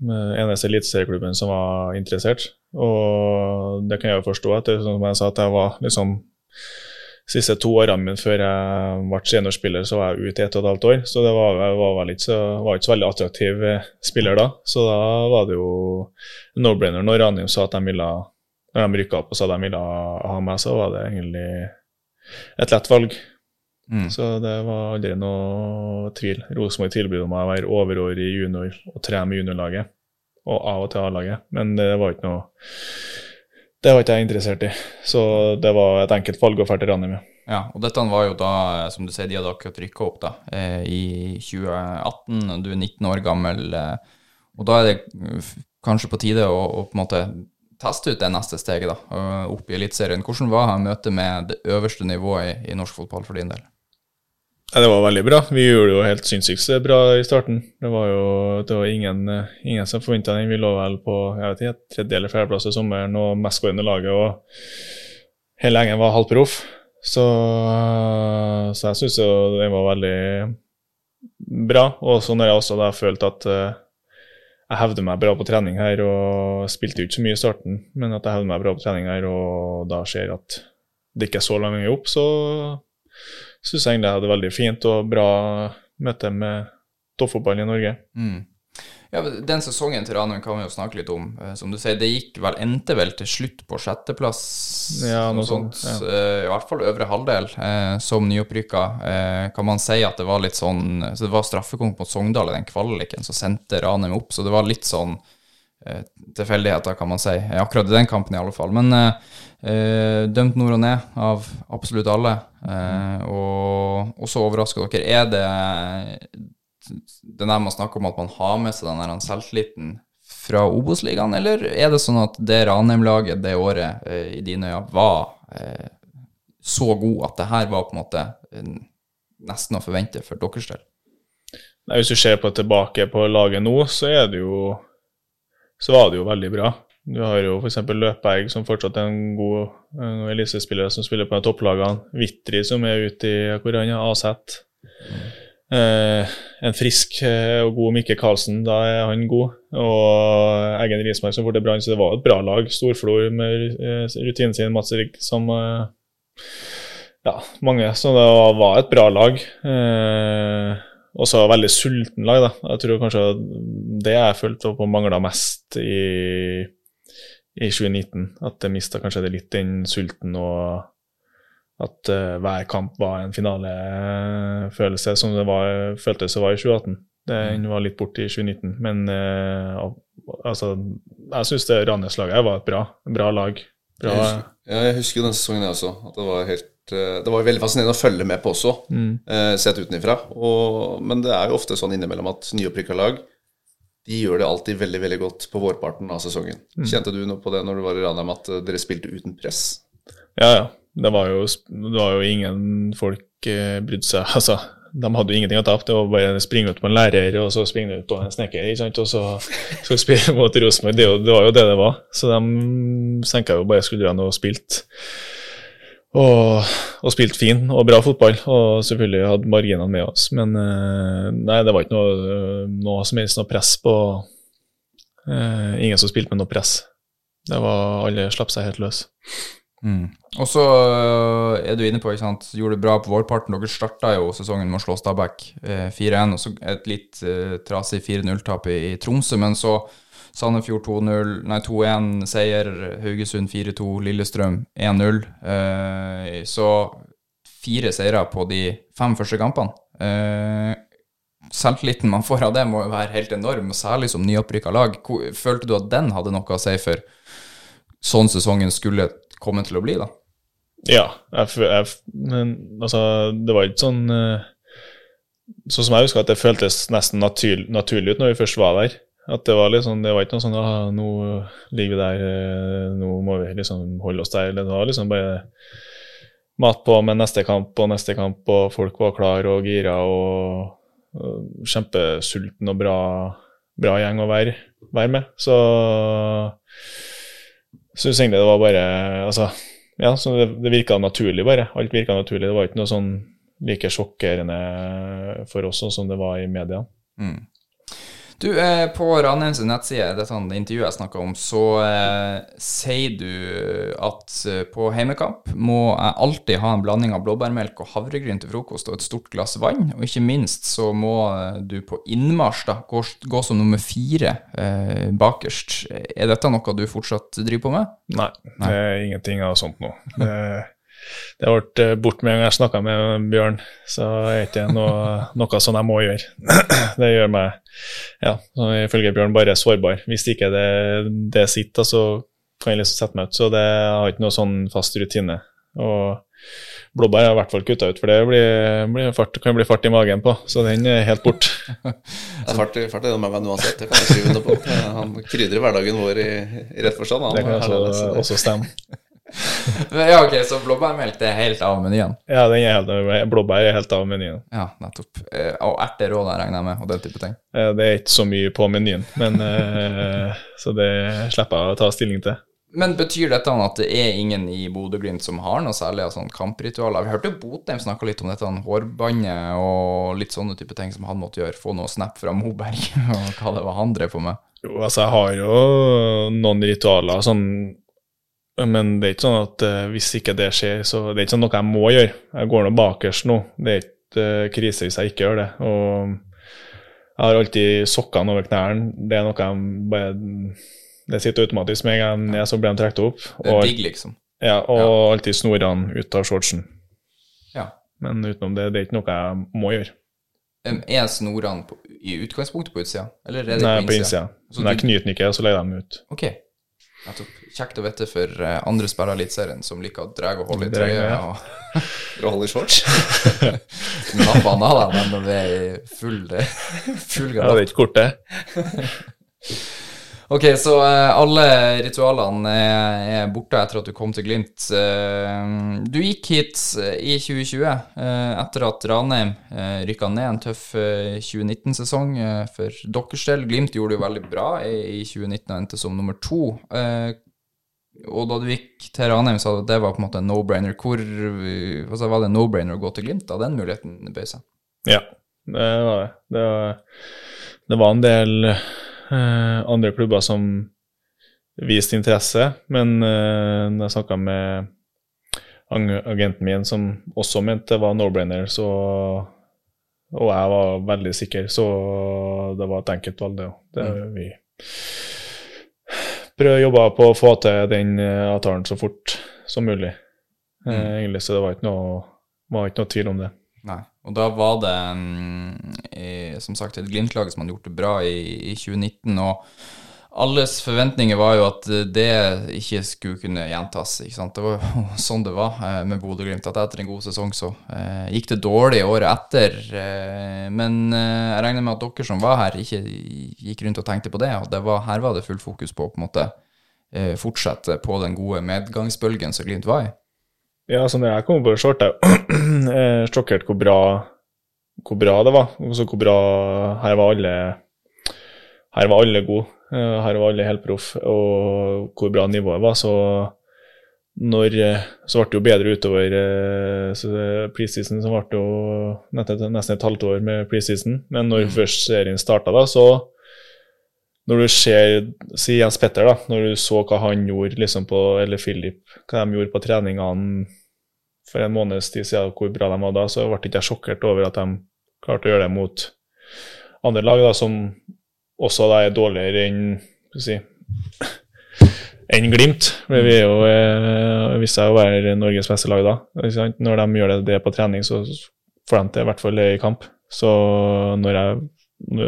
Speaker 5: eneste eliteserieklubben som var interessert. Og det kan jeg jo forstå, etter som jeg sa, at jeg var liksom siste to årene mine før jeg ble seniorspiller, så var jeg ute i ett og et halvt år. Så det var, jeg var vel ikke var ikke så veldig attraktiv spiller da. Så da var det jo no-brainer når Ranheim sa at de ville når de rykka opp og sa de ville ha meg, så var det egentlig et lett valg.
Speaker 3: Mm.
Speaker 5: Så det var aldri noe tvil. Rosenborg tilbød meg å være overårig junior og trene med juniorlaget, og av og til A-laget, men det var ikke noe Det var ikke jeg interessert i, så det var et enkelt valg å dra til Ranheim. ja.
Speaker 3: Og dette var jo da, som du sier, de hadde akkurat rykka opp da, eh, i 2018, du er 19 år gammel, eh, og da er det kanskje på tide å, å på en måte teste ut det neste steget da, opp i Eliteserien. Hvordan var møtet med det øverste nivået i, i norsk fotball for din del?
Speaker 5: Ja, det var veldig bra. Vi gjorde det jo helt sinnssykt bra i starten. Det var jo det var ingen, ingen som forventa den. Vi lå vel på jeg vet ikke, tredje- eller fjerdeplass i sommeren og mestskårende laget. og Hele gjengen var halvproff. Så, så jeg syns jo den var veldig bra. Og så når jeg også da følte at eh, jeg hevde meg bra på trening her, og spilte jo ikke så mye i starten, men at jeg hevde meg bra på trening her, og da ser at det ikke er så lang vei opp, så syns jeg egentlig jeg hadde veldig fint og bra møte med toppfotballen i Norge.
Speaker 3: Mm. Ja, Den sesongen til Ranum kan vi jo snakke litt om. Eh, Som du sier, det gikk vel, endte vel til slutt på sjetteplass,
Speaker 5: Ja, noe
Speaker 3: sånt.
Speaker 5: sånt,
Speaker 3: ja. I hvert fall øvre halvdel, eh, som nyopprykka. Eh, kan man si at det var litt sånn Så det var straffekonk mot Sogndal i den kvaliken som sendte Ranum opp, så det var litt sånn eh, tilfeldigheter, kan man si. Eh, Akkurat i den kampen, i alle fall. Men eh, eh, dømt nord og ned av absolutt alle. Eh, og, så overrasker dere. Er det det der man snakker om at man har med seg den der selvtilliten fra Obos-ligaen, eller er det sånn at det Ranheim-laget det året eh, i dine øyne var eh, så god at det her var på en måte eh, nesten å forvente for deres del?
Speaker 5: Nei, hvis du ser på tilbake på laget nå, så er det jo Så var det jo veldig bra. Du har jo f.eks. Løpeegg, som fortsatt er en god uh, som spiller på topplagene. Vitri, som er ute i hvor han er, Aset. Eh, en frisk eh, og god Mikke Karlsen, da er han god. Og Eggen Rismark som får til Brann, så det var et bra lag. Storflor med eh, rutinen sin, Mats Rigg som eh, Ja, mange. Så det var, et bra lag. Eh, også veldig sulten lag, da. Jeg tror kanskje det jeg følte på mangla mest i, i 2019. At jeg mista kanskje det litt den sulten og at uh, hver kamp var en finalefølelse, som det var, føltes det var i 2018. Den var litt borte i 2019, men uh, al- altså, jeg syns Rannes-laget var et bra, bra lag. Bra,
Speaker 4: Jeg husker, jeg husker den sesongen, jeg også. At det var helt Det var veldig fascinerende å følge med på også, eh, sett utenfra. Men det er jo ofte sånn innimellom at nyopprykka lag de gjør det alltid veldig veldig godt på vårparten av sesongen. Kjente du noe på det når du var i Ranheim, at eh, dere spilte uten press?
Speaker 5: Ja, ja. Det var jo, det var jo ingen folk eh, brydde seg Altså, de hadde jo ingenting å tape. Det var bare å springe ut på en lærer, og så springe ut på en snekker, ikke sant? og så skal spille mot Rosenborg. Det, det var jo det det var. Så de senka jo bare skuldrene og spilte. Og, og spilte fin og bra fotball, og selvfølgelig hadde marginene med oss. Men eh, nei, det var ikke noe, noe som helst noe press på eh, Ingen som spilte med noe press. Det var Alle slapp seg helt løs.
Speaker 3: Og så øh, er du inne på, ikke sant, gjorde det bra på vårparten. Dere starta jo sesongen med å slå Stabæk eh, 4-1, og så et litt eh, trasig 4-0-tap i, i Tromsø. Men så Sandefjord 2-0, nei 2-1 seier, Haugesund 4-2, Lillestrøm 1-0. Eh, så fire seire på de fem første kampene. Eh, selvtilliten man får av det, må jo være helt enorm, særlig som nyopprykka lag. Følte du at den hadde noe å si for sånn sesongen skulle komme til å bli, da?
Speaker 5: Ja, jeg, jeg, men altså, det var ikke sånn eh, Sånn som jeg husker at det føltes nesten naturlig, naturlig ut når vi først var der. At det var liksom, det var ikke noe sånn ah, nå ligger vi der, eh, nå må vi liksom holde oss der. Det var liksom bare mat på med neste kamp og neste kamp, og folk var klare og gira og, og kjempesulten og bra, bra gjeng å være, være med. Så syns egentlig det var bare Altså, ja, så det, det virka naturlig, bare. Alt virka naturlig. Det var ikke noe sånn like sjokkerende for oss som det var i media.
Speaker 3: Mm. Du, eh, På Ranheims nettside, dette sånn intervjuet jeg snakka om, så eh, sier du at eh, på heimekamp må jeg alltid ha en blanding av blåbærmelk og havregryn til frokost og et stort glass vann. Og ikke minst så må eh, du på innmarsj da, gå, gå som nummer fire eh, bakerst. Er dette noe du fortsatt driver på med?
Speaker 5: Nei, det er ingenting av sånt nå. Det, det har vært eh, bort med en gang jeg snakka med Bjørn, så er det ikke noe, noe sånn jeg må gjøre. Det gjør meg, ja, ifølge Bjørn, bare sårbar. Hvis ikke det, det sitter, så kan jeg liksom sette meg ut. Så det har ikke noe sånn fast rutine. Og blåbær har i hvert fall kutta ut, for det blir, blir fart, kan bli fart i magen på. Så den er helt bort.
Speaker 4: fart, er fart, er det med meg uansett, det kan jeg skrive under på. Han krydrer hverdagen vår i, i rett forstand. Han,
Speaker 5: Det kan også, også stemme.
Speaker 3: Ja, ok, Så blåbærmelk det er helt av menyen?
Speaker 5: Ja, den er helt, blåbær er helt av menyen.
Speaker 3: Ja, nettopp. Eh, Og erter òg, regner jeg med, og den type ting.
Speaker 5: Eh, Det er ikke så mye på menyen, men, eh, så det slipper jeg å ta stilling til.
Speaker 3: Men betyr dette at det er ingen i Bodø-Glimt som har noe særlig av sånn kampritualer? Vi hørte Botheim snakke litt om dette hårbåndet og litt sånne type ting som han måtte gjøre. Få noe snap fra Moberg og hva det var han drev på med.
Speaker 5: Jo, altså, jeg har jo noen ritualer, sånn, men det er ikke sånn at uh, hvis ikke det skjer, så det er ikke sånn noe jeg må gjøre. Jeg går nå bakerst nå. Det er ikke uh, krise hvis jeg ikke gjør det. Og jeg har alltid sokkene over knærne. Det er noe jeg bare Det sitter automatisk med en gang jeg er ned, så blir de trukket opp.
Speaker 3: Det er digg, liksom.
Speaker 5: ja, og alltid snorene ut av shortsen.
Speaker 3: Ja.
Speaker 5: Men utenom det, det er ikke noe jeg må gjøre.
Speaker 3: Er snorene i utgangspunktet på utsida, eller er det
Speaker 5: Nei,
Speaker 3: på
Speaker 5: på
Speaker 3: innsida?
Speaker 5: innsida. Men jeg knyter den ikke, så legger jeg dem ut.
Speaker 3: Ok. Nettopp. Kjekt å vite for eh, andre spillere i Eliteserien som liker å dra og holde i trøya
Speaker 5: ja.
Speaker 3: og
Speaker 4: For holde i shorts.
Speaker 3: Nappa han av deg når det er full, full
Speaker 5: Ja,
Speaker 3: galopp.
Speaker 5: det er ikke kort, det.
Speaker 3: Ok, så eh, alle ritualene er, er borte etter at du kom til Glimt. Eh, du gikk hit eh, i 2020 eh, etter at Ranheim uh, rykka ned en tøff eh, 2019-sesong eh, for deres del. Glimt gjorde det jo veldig bra i, i 2019 og endte som nummer to. Og da du gikk til Ranheim, sa du at det var på en måte en no-brainer. Hvor altså, Var det no-brainer å gå til Glimt da den muligheten bød seg?
Speaker 5: Ja, det var det. Det var, det var en del andre klubber som viste interesse, men uh, når jeg snakka med agenten min, som også mente det var no-brainer, så og jeg var veldig sikker, så det var et enkelt valg, det òg. Det vi prøvde å jobbe på å få til den eh, avtalen så fort som mulig. Eh, egentlig, så det var ikke noe, var ikke noe tvil om det.
Speaker 3: Nei. Og da var det mm, som sagt et Glimt-lag som hadde gjort det bra i, i 2019. og alles forventninger var jo at det ikke skulle kunne gjentas. ikke sant? Det var jo sånn det var eh, med Bodø-Glimt. At etter en god sesong så eh, gikk det dårlig året etter. Eh, men jeg regner med at dere som var her, ikke gikk rundt og tenkte på det. og det var, Her var det full fokus på å på fortsette på den gode medgangsbølgen som Glimt var i.
Speaker 5: Ja, altså når jeg kom på short, jeg er sjokkert hvor bra, hvor bra det var. Også hvor bra Her var alle Her var alle gode. Eh, Her var alle helt proff, og hvor bra nivået var. Så når eh, Så ble det jo bedre utover eh, preseason, så ble det jo nesten, nesten et halvt år med preseason. Men når først serien starta, da, så når du ser Si Jens Petter, da. Når du så hva han gjorde, liksom på Eller Philip, hva de gjorde på treningene for en måneds tid siden, hvor bra de var da, så ble ikke jeg sjokkert over at de klarte å gjøre det mot andre lag, da, som også da er dårligere enn si, enn Glimt. Men vi er jo eh, viste seg å være Norges beste lag da. Når de gjør det, det på trening, så får de til i hvert fall i kamp. Så når, jeg,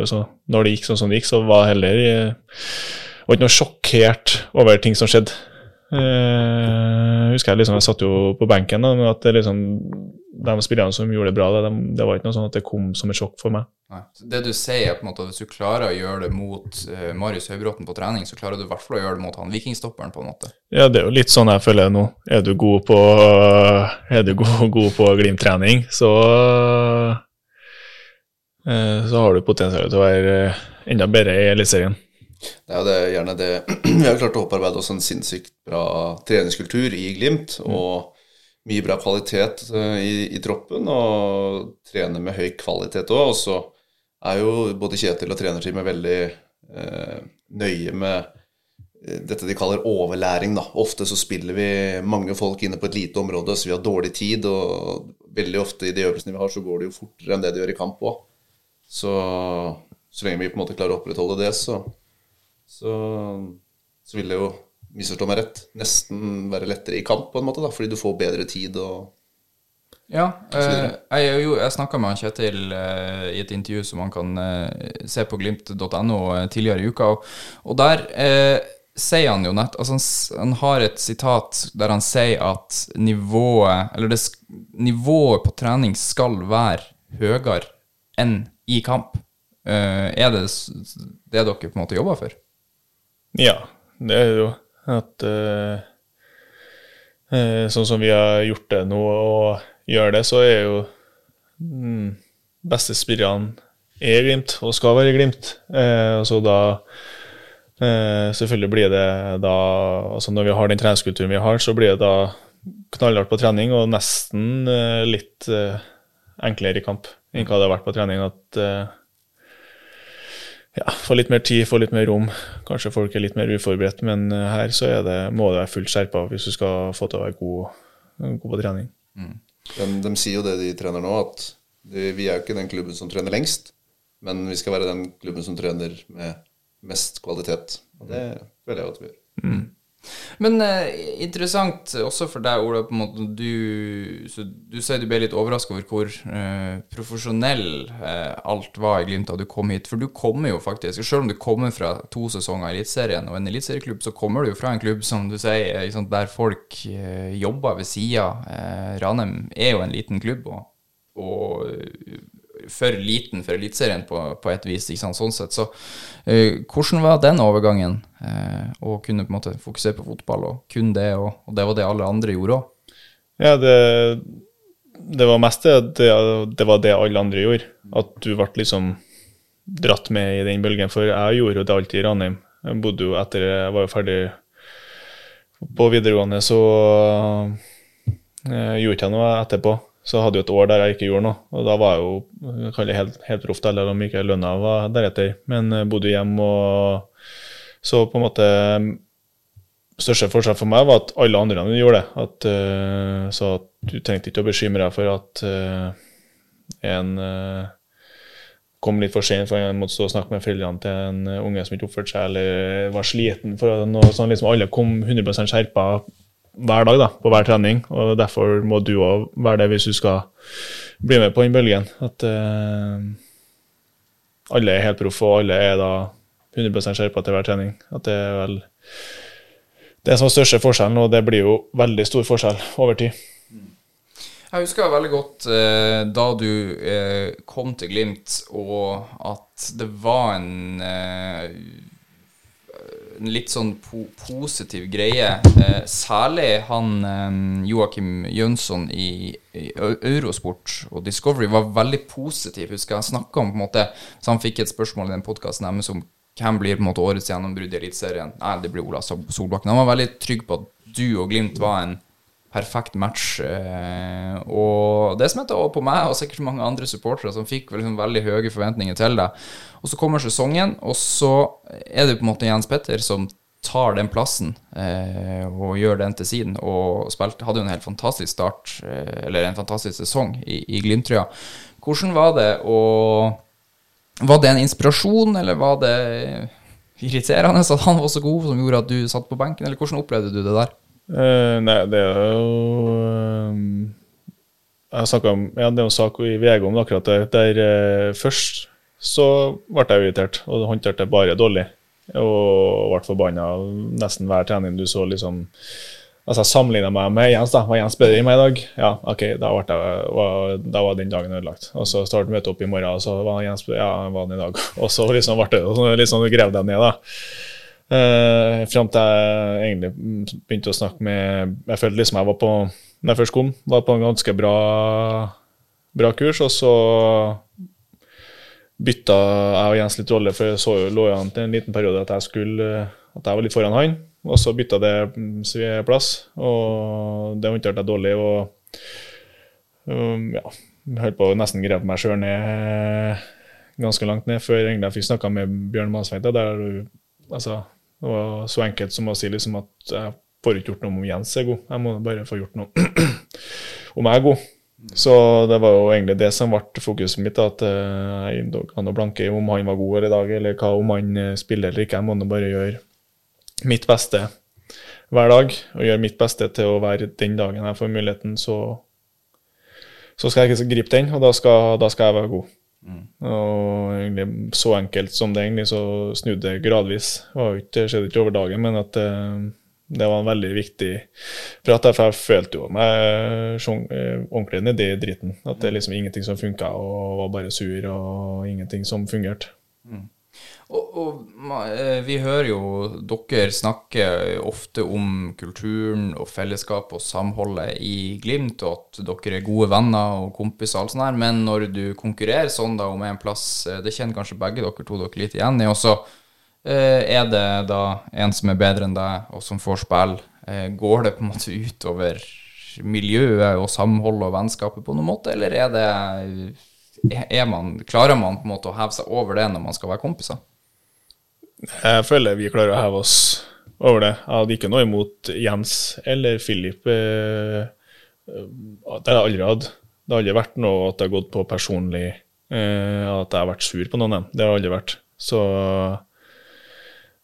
Speaker 5: så når det gikk sånn som det gikk, så var jeg heller eh, var ikke noe sjokkert over ting som skjedde. Eh, husker jeg liksom, jeg satt jo på benken, da, men at det liksom de spillerne som gjorde det bra, det, det var ikke noe sånn at det kom som et sjokk for meg.
Speaker 3: Nei. Det du sier, er på en måte at hvis du klarer å gjøre det mot uh, Marius Høybråten på trening, så klarer du i hvert fall å gjøre det mot han vikingstopperen, på en måte.
Speaker 5: Ja, det er jo litt sånn jeg føler nå. Er du god på, er du god, god på Glimt-trening, så eh, så har du potensial til å være eh, enda bedre i Eliteserien.
Speaker 4: Det er jo det, gjerne det Vi har klart å opparbeide oss en sinnssykt bra treningskultur i Glimt. og mye bra kvalitet eh, i, i, troppen, og trener med høy kvalitet òg. Og så er jo både Kjetil og trenerteamet veldig eh, nøye med eh, dette de kaller overlæring. da. Ofte så spiller vi mange folk inne på et lite område, så vi har dårlig tid. Og veldig ofte i de øvelsene vi har, så går det jo fortere enn det de gjør i kamp òg. Så så lenge vi på en måte klarer å opprettholde det, så, så, så vil det jo misforstå meg rett, nesten være lettere i kamp, på en måte, da, fordi du får bedre tid og
Speaker 3: ja, eh, jeg, jo, jeg snakka med Kjetil eh, i et intervju som han kan eh, se på glimt.no eh, tidligere i uka, og, og der eh, sier han jo nett altså han, han, har et sitat der han sier at nivået Eller det, nivået på trening skal være høyere enn i kamp. Eh, er det det dere på en måte jobber for?
Speaker 5: Ja, det er jo at uh, Sånn som vi har gjort det nå og gjør det, så er jo mm, beste spillerne er Glimt og skal være Glimt. Uh, så da uh, Selvfølgelig blir det da altså Når vi har den treningskulturen vi har, så blir det da knallhardt på trening og nesten litt enklere i kamp enn hva det har vært på trening. At ja, få litt mer tid, få litt mer rom. Kanskje folk er litt mer uforberedt, men eh, her så det, må du være fullt skjerpa hvis du skal få til å være god, god på trening.
Speaker 4: Mm. De, de, sier jo det de trener nå, at de, vi er jo ikke den klubben som trener lengst, men vi skal være den klubben som trener med mest kvalitet. Og det føler jeg at vi gjør. Mm.
Speaker 3: Men eh, interessant også for deg, Ola. på en måte, Du, du sier du ble litt overraska over hvor eh, profesjonell eh, alt var i Glimt da du kom hit. For du kommer jo faktisk, selv om du kommer fra to sesonger i Eliteserien og en eliteserieklubb, så kommer du jo fra en klubb som du sier, liksom, der folk eh, jobber ved sida. Eh, Ranheim er jo en liten klubb. og, og for liten for Eliteserien på, på, et vis. Ikke sant? Sånn sett. Så uh, hvordan var den overgangen? Uh, å kunne på en måte fokusere på fotball og kun det, og, og det var det alle andre gjorde òg?
Speaker 5: Ja, det, det, var mest det, det, var det alle andre gjorde. At du ble liksom dratt med i den bølgen. For jeg gjorde jo det alltid i Ranheim. Jeg bodde jo etter Jeg var jo ferdig på videregående, så uh, gjorde ikke jeg noe etterpå. Så hadde jeg et år der jeg ikke gjorde noe. Og da var jeg jo jeg helt, helt proff, eller om ikke lønna var deretter. Men jeg bodde hjemme og Så på en måte Største forskjell for meg var at alle andre gjorde det. At, uh, så at du trengte ikke å bekymre deg for at uh, en uh, kom litt for sent for en måtte stå og snakke med foreldrene til en unge som ikke oppførte seg, eller var sliten. for noe sånn, liksom Alle kom 100% skjerpa hver dag da, på hver trening. og Derfor må du òg være det hvis du skal bli med på den bølgen. At uh, alle er helt proffe, og alle er da 100 skjerpa til hver trening. At det er vel det som er største forskjellen, og det blir jo veldig stor forskjell over tid.
Speaker 3: Jeg husker veldig godt eh, da du eh, kom til Glimt, og at det var en eh, en litt sånn po positiv greie. Eh, særlig han eh, Joakim Jønsson i, i, Eurosport og Discovery var veldig positiv. Husker jeg snakka om på en måte Så han fikk et spørsmål i den podkasten deres om hvem blir på en måte årets gjennombrudd i Eliteserien. Nei, det blir Ola Solbakken. Han var veldig trygg på at du og Glimt var en perfekt match. Eh, og det smitta også på meg og sikkert mange andre supportere som fikk liksom veldig høye forventninger til det. Og så kommer sesongen, og så er det på en måte Jens Petter som tar den plassen eh, og gjør den til sin. Og spilte, hadde jo en helt fantastisk start, eh, eller en fantastisk sesong i, i Glimt-trøya. Hvordan var det å Var det en inspirasjon, eller var det irriterende at han var så god som gjorde at du satt på benken, eller hvordan opplevde du det der?
Speaker 5: Uh, nei, det er jo um, Jeg snakka om ja, det er en sak i VG om akkurat det. Der uh, først så ble jeg irritert og håndterte det bare dårlig. Og ble forbanna nesten hver trening du så liksom Altså jeg sammenligna meg med Jens. da, Var Jens bedre enn meg i dag? Ja, ok, da, jeg, var, da var den dagen ødelagt. Og så startet møtet opp i morgen, og så var Jens bedre. Ja, var han i dag. Og så liksom ble det sånn grev deg ned, da. Uh, Fram til jeg egentlig begynte å snakke med Jeg følte liksom jeg var på Når jeg først kom, var på en ganske bra, bra kurs, og så bytta jeg og Jens litt rolle, for jeg så jo lå an til en liten periode at jeg skulle At jeg var litt foran han. Og så bytta det plass, og det håndterte jeg dårlig. Og um, ja, holdt på å nesten grep meg sjøl ned ganske langt ned før jeg fikk snakka med Bjørn Mansveit. Der altså, det var så enkelt som å si liksom at jeg får ikke gjort noe om Jens er god, jeg må bare få gjort noe om jeg er god. Så det var jo egentlig det som ble fokuset mitt. At jeg jeg kan blanke om han var god i dag, eller hva om han spiller eller ikke. Jeg må bare gjøre mitt beste hver dag og gjøre mitt beste til å være den dagen jeg får muligheten, så, så skal jeg ikke gripe den, og da skal, da skal jeg være god. Mm. Og egentlig så enkelt som det egentlig, så snudde det gradvis. Det skjedde ikke over dagen, men at eh, det var en veldig viktig. For jeg følte jo meg eh, ordentlig nedi driten. At det er liksom ingenting som funka, og var bare sur, og ingenting som fungerte.
Speaker 3: Og, og, eh, vi hører jo dere snakke ofte om kulturen og fellesskapet og samholdet i Glimt, og at dere er gode venner og kompiser og alt sånt her, men når du konkurrerer sånn da om en plass, eh, det kjenner kanskje begge dere to dere litt igjen i, og så eh, er det da en som er bedre enn deg, og som får spille, går det på en måte utover miljøet og samholdet og vennskapet på noen måte, eller er det er man, klarer man på en måte å heve seg over det når man skal være kompiser?
Speaker 5: Jeg føler vi klarer å heve oss over det. Jeg hadde ikke noe imot Jens eller. Eh, det har jeg aldri hatt. Det har aldri vært noe at det har gått på personlig eh, At jeg har vært sur på noen. Det har aldri vært. Så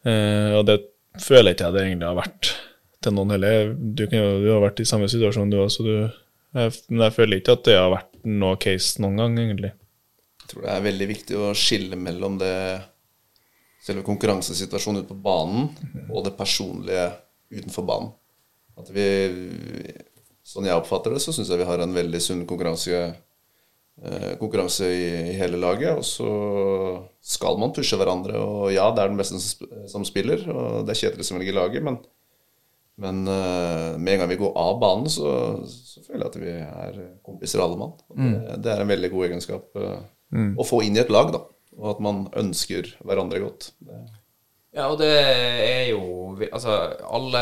Speaker 5: eh, Og det føler ikke jeg det egentlig har vært til noen heller. Du, du har vært i samme situasjon, du også. men jeg føler ikke at det har vært noe case noen gang, egentlig.
Speaker 4: Jeg tror det er veldig viktig å skille mellom det selve konkurransesituasjonen ute på banen og det personlige utenfor banen. At vi, Sånn jeg oppfatter det, så syns jeg vi har en veldig sunn konkurranse, eh, konkurranse i, i, hele laget. Og så skal man pushe hverandre. Og ja, det er den beste som spiller, og det er Kjetil som velger laget, men, men uh, med en gang vi går av banen, så, så, føler jeg at vi er kompiser alle mann. Mm. Det, det, er en veldig god egenskap uh, mm. å få inn i et lag, da og at man ønsker hverandre godt. Det.
Speaker 3: Ja, og det er jo Altså, alle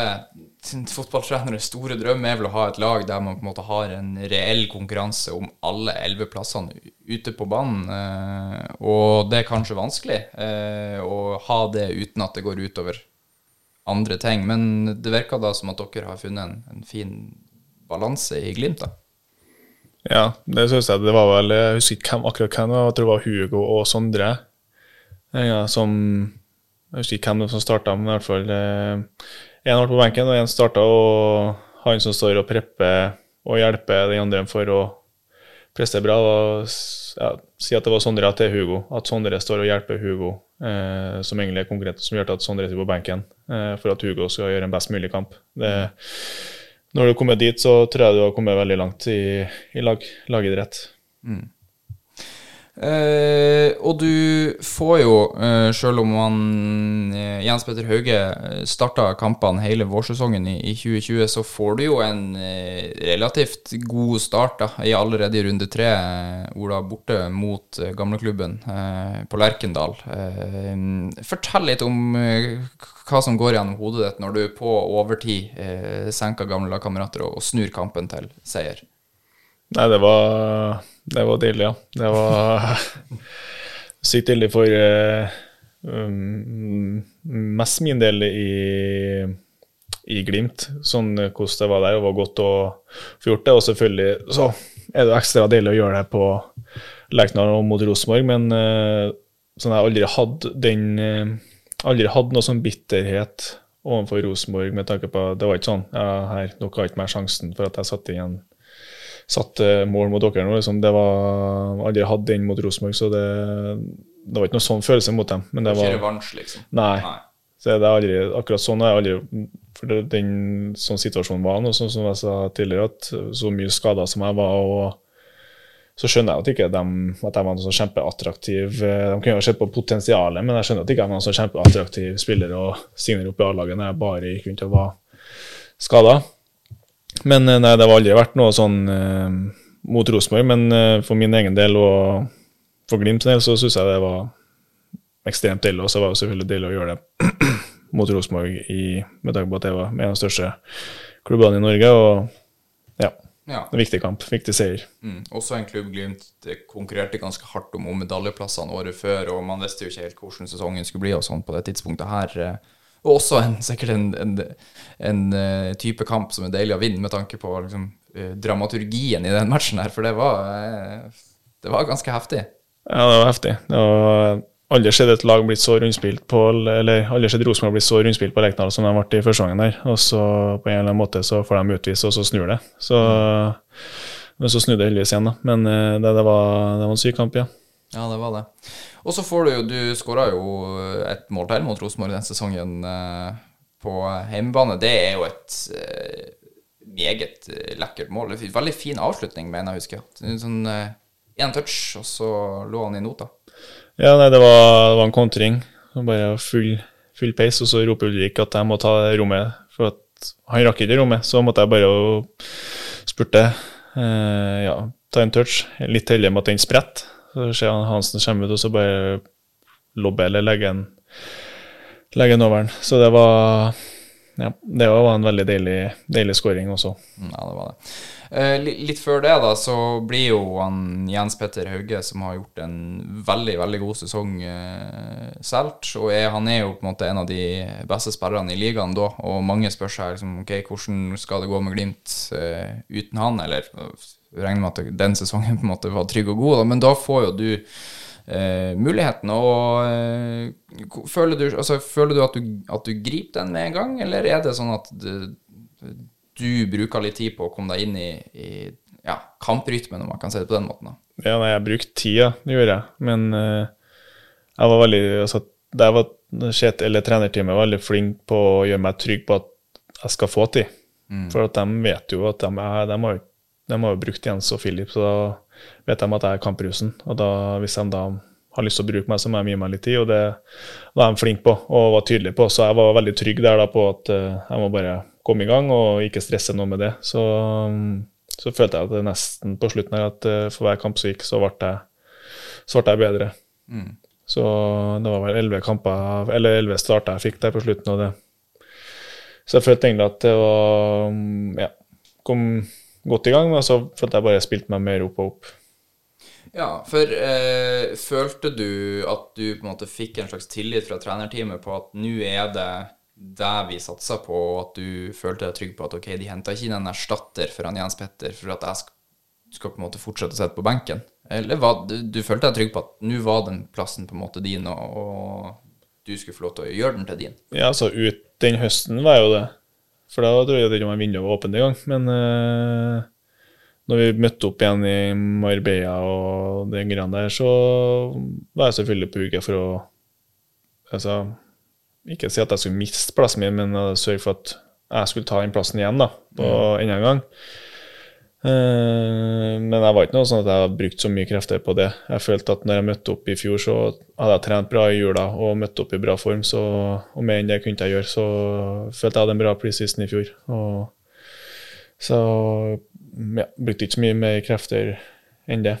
Speaker 3: fotballtreneres store drøm er vel å ha et lag der man på en måte har en reell konkurranse om alle elleve plassene ute på banen. Eh, og det er kanskje vanskelig eh, å ha det uten at det går utover andre ting. Men det virker da som at dere har funnet en, en fin balanse i Glimt, da.
Speaker 5: Ja, det syns jeg. Det var vel Jeg husker ikke hvem, akkurat hvem jeg tror det var Hugo og Sondre. Ja, som Jeg husker ikke hvem som starta, men i hvert fall Én eh, ble på benken, og én starta. Og han som står og prepper og hjelper den andre for å prestere bra, og, ja, si at det var Sondre til Hugo. At Sondre står og hjelper Hugo, eh, som egentlig er konkret, som gjør at Sondre sitter på benken eh, for at Hugo skal gjøre en best mulig kamp. Det når du kommer dit, så tror jeg du har kommet veldig langt i, i lag, lagidrett. Mm.
Speaker 3: Eh, og du får jo, eh, selv om han, eh, Jens Petter Hauge starta kampene hele vårsesongen i, i, 2020, så får du jo en relativt god start da, i allerede i runde tre. Ola borte mot gamleklubben på Lerkendal. fortell litt om hva som går gjennom hodet ditt når du på overtid senker gamle lagkamerater og, og snur kampen til seier.
Speaker 5: Nei, det var det var deilig, ja. Det var sykt deilig for uh, um, mest min del i, i Glimt, sånn hvordan det var der. Det var godt å få gjort det. Og selvfølgelig så er det ekstra deilig å gjøre det på Lerkendal og mot Rosenborg, men uh, sånn jeg aldri hadde den uh, Aldri hatt noe sånn bitterhet overfor Rosenborg med tanke på Det var ikke sånn ja, her, dere har ikke mer sjansen for at jeg satte igjen satte mål mot dere nå. Liksom. Det var aldri hatt den mot Rosenborg, så det, det, var ikke noe sånn følelse mot dem. Men det var
Speaker 3: Ikke revansj, liksom?
Speaker 5: Nei. nei. Så det er aldri, akkurat sånn jeg aldri For det, den sånn situasjonen var nå, sånn som jeg sa tidligere, at så mye skader som jeg var, og så skjønner jeg at ikke de, at jeg var noen sånn kjempeattraktiv eh, De kunne jo sett på potensialet, men jeg skjønner at ikke jeg var noen sånn kjempeattraktiv spiller å signere opp i A-laget når jeg bare gikk rundt og var skada. Men eh, nei, det har aldri vært noe sånn eh, mot Rosenborg, men eh, for min egen del og for Glimt sin del så syns jeg det var ekstremt deilig. Og så var det selvfølgelig deilig å gjøre det mot Rosenborg med tanke på at det var en av de største klubbene i Norge. Og ja,
Speaker 3: Ja.
Speaker 5: en viktig kamp, viktig seier.
Speaker 3: Mm. Også en klubb Glimt konkurrerte ganske hardt om, om medaljeplassene året før, og man visste jo ikke helt hvordan sesongen skulle bli og sånn på det tidspunktet her. eh. Og også en, sikkert en, en, en eh, type kamp som er deilig å vinne, med tanke på liksom, eh, dramaturgien i den matchen her, for det var, eh, det var ganske heftig.
Speaker 5: Ja, det var heftig. Det var aldri sett et lag blitt så rundspilt på Eller aldri sett Rosenborg blitt så rundspilt på Lerkendal som de ble i første gangen der. Og så på en eller annen måte så får de utvise, og så snur det. Så, Men så snudde det heldigvis igjen, da. Men det, det, var, det var en syk kamp, ja.
Speaker 3: Ja, det var det. Og så får du jo Du skåra jo et mål til mot Rosenborg den sesongen eh, på hjemmebane. Det er jo et eh, meget eh, lekkert mål. Veldig fin avslutning, mener jeg å huske. En Sånn én touch, og så lå han i nota.
Speaker 5: Ja, nei, det var, det var en kontring. Bare full, full pace, og så roper Ulrik at jeg må ta rommet. For at han rakk ikke rommet, så måtte jeg bare spurte. Eh, ja, ta en touch. Litt heldig med at den spretter. Så ser han Hansen komme ut, og så bare lobbe eller legge en legge den over den. Så det var ja, det var en veldig deilig, deilig scoring også.
Speaker 3: Mm, Ja, det var det. Eh, litt før det, da, så blir jo han Jens Petter Hauge, som har gjort en veldig, veldig god sesong, eh, solgt. Og er, han er jo på en måte en av de beste spillerne i ligaen da, og mange spør seg liksom, ok, hvordan skal det gå med Glimt eh, uten han, eller regner med at den sesongen på en måte var trygg og god, da, men da får jo du eh, muligheten, og eh, føler du, altså, føler du, at du at du griper den med en gang, eller er det sånn at det, du bruker litt tid på å komme deg inn i, i ja, kamprytmen, om man kan si det på den måten. da.
Speaker 5: Ja, nei, jeg brukte tida, det gjorde jeg. Men eh, jeg var veldig altså, Der var Kjetil, eller trenerteamet veldig flink på å gjøre meg trygg på at jeg skal få tid. For at de vet jo at de, de, har, jo- de har jo brukt Jens og Filip, så da vet de at jeg er kamprusen. Og da, hvis de da har lyst til å bruke meg, så må de gi meg litt tid, og det var de flinke på og var tydelige på. Så jeg var veldig trygg der da på at eh, jeg må bare komme i gang og ikke stresse noe med det. Så, så følte jeg at det nesten på slutten her at eh, for hver kamp som gikk, så ble jeg, så ble jeg bedre. Så det var vel elleve kamper, eller elleve starter jeg fikk der på slutten. Og det. Så jeg følte egentlig at det var mm, Ja, kom godt i gang, men så følte jeg bare spilte meg mer opp og opp.
Speaker 3: Ja, for eh, følte du at du på en måte fikk en slags tillit fra trenerteamet på at nå er det det vi satser på, og at du følte deg trygg på at ok, de henter ikke inn en erstatter for han Jens Petter for at jeg skal, skal på en måte fortsette å sitte på benken? Eller var, du, du følte deg trygg på at nå var den plassen på en måte din, og, og du skulle få lov til å gjøre den til din?
Speaker 5: Ja, så ut den høsten var jo det. For da tror jeg ikke om vinduet var åpent engang. Men uh, når vi møtte opp igjen i Marbella og den greia der, så var jeg selvfølgelig på uke for å altså, Ikke si at jeg skulle miste plassen min, men sørge for at jeg skulle ta den plassen igjen da, på enda en gang. Eh, men jeg var ikke noe sånn at jeg hadde brukt så mye krefter på det. Jeg følte at når jeg møtte opp i fjor, så hadde jeg trent bra i jula og møtt opp i bra form. Så, og mer enn det kunne jeg gjøre, så følte jeg hadde en bra preseason i fjor. Og, så ja, brukte ikke så mye mer krefter enn det.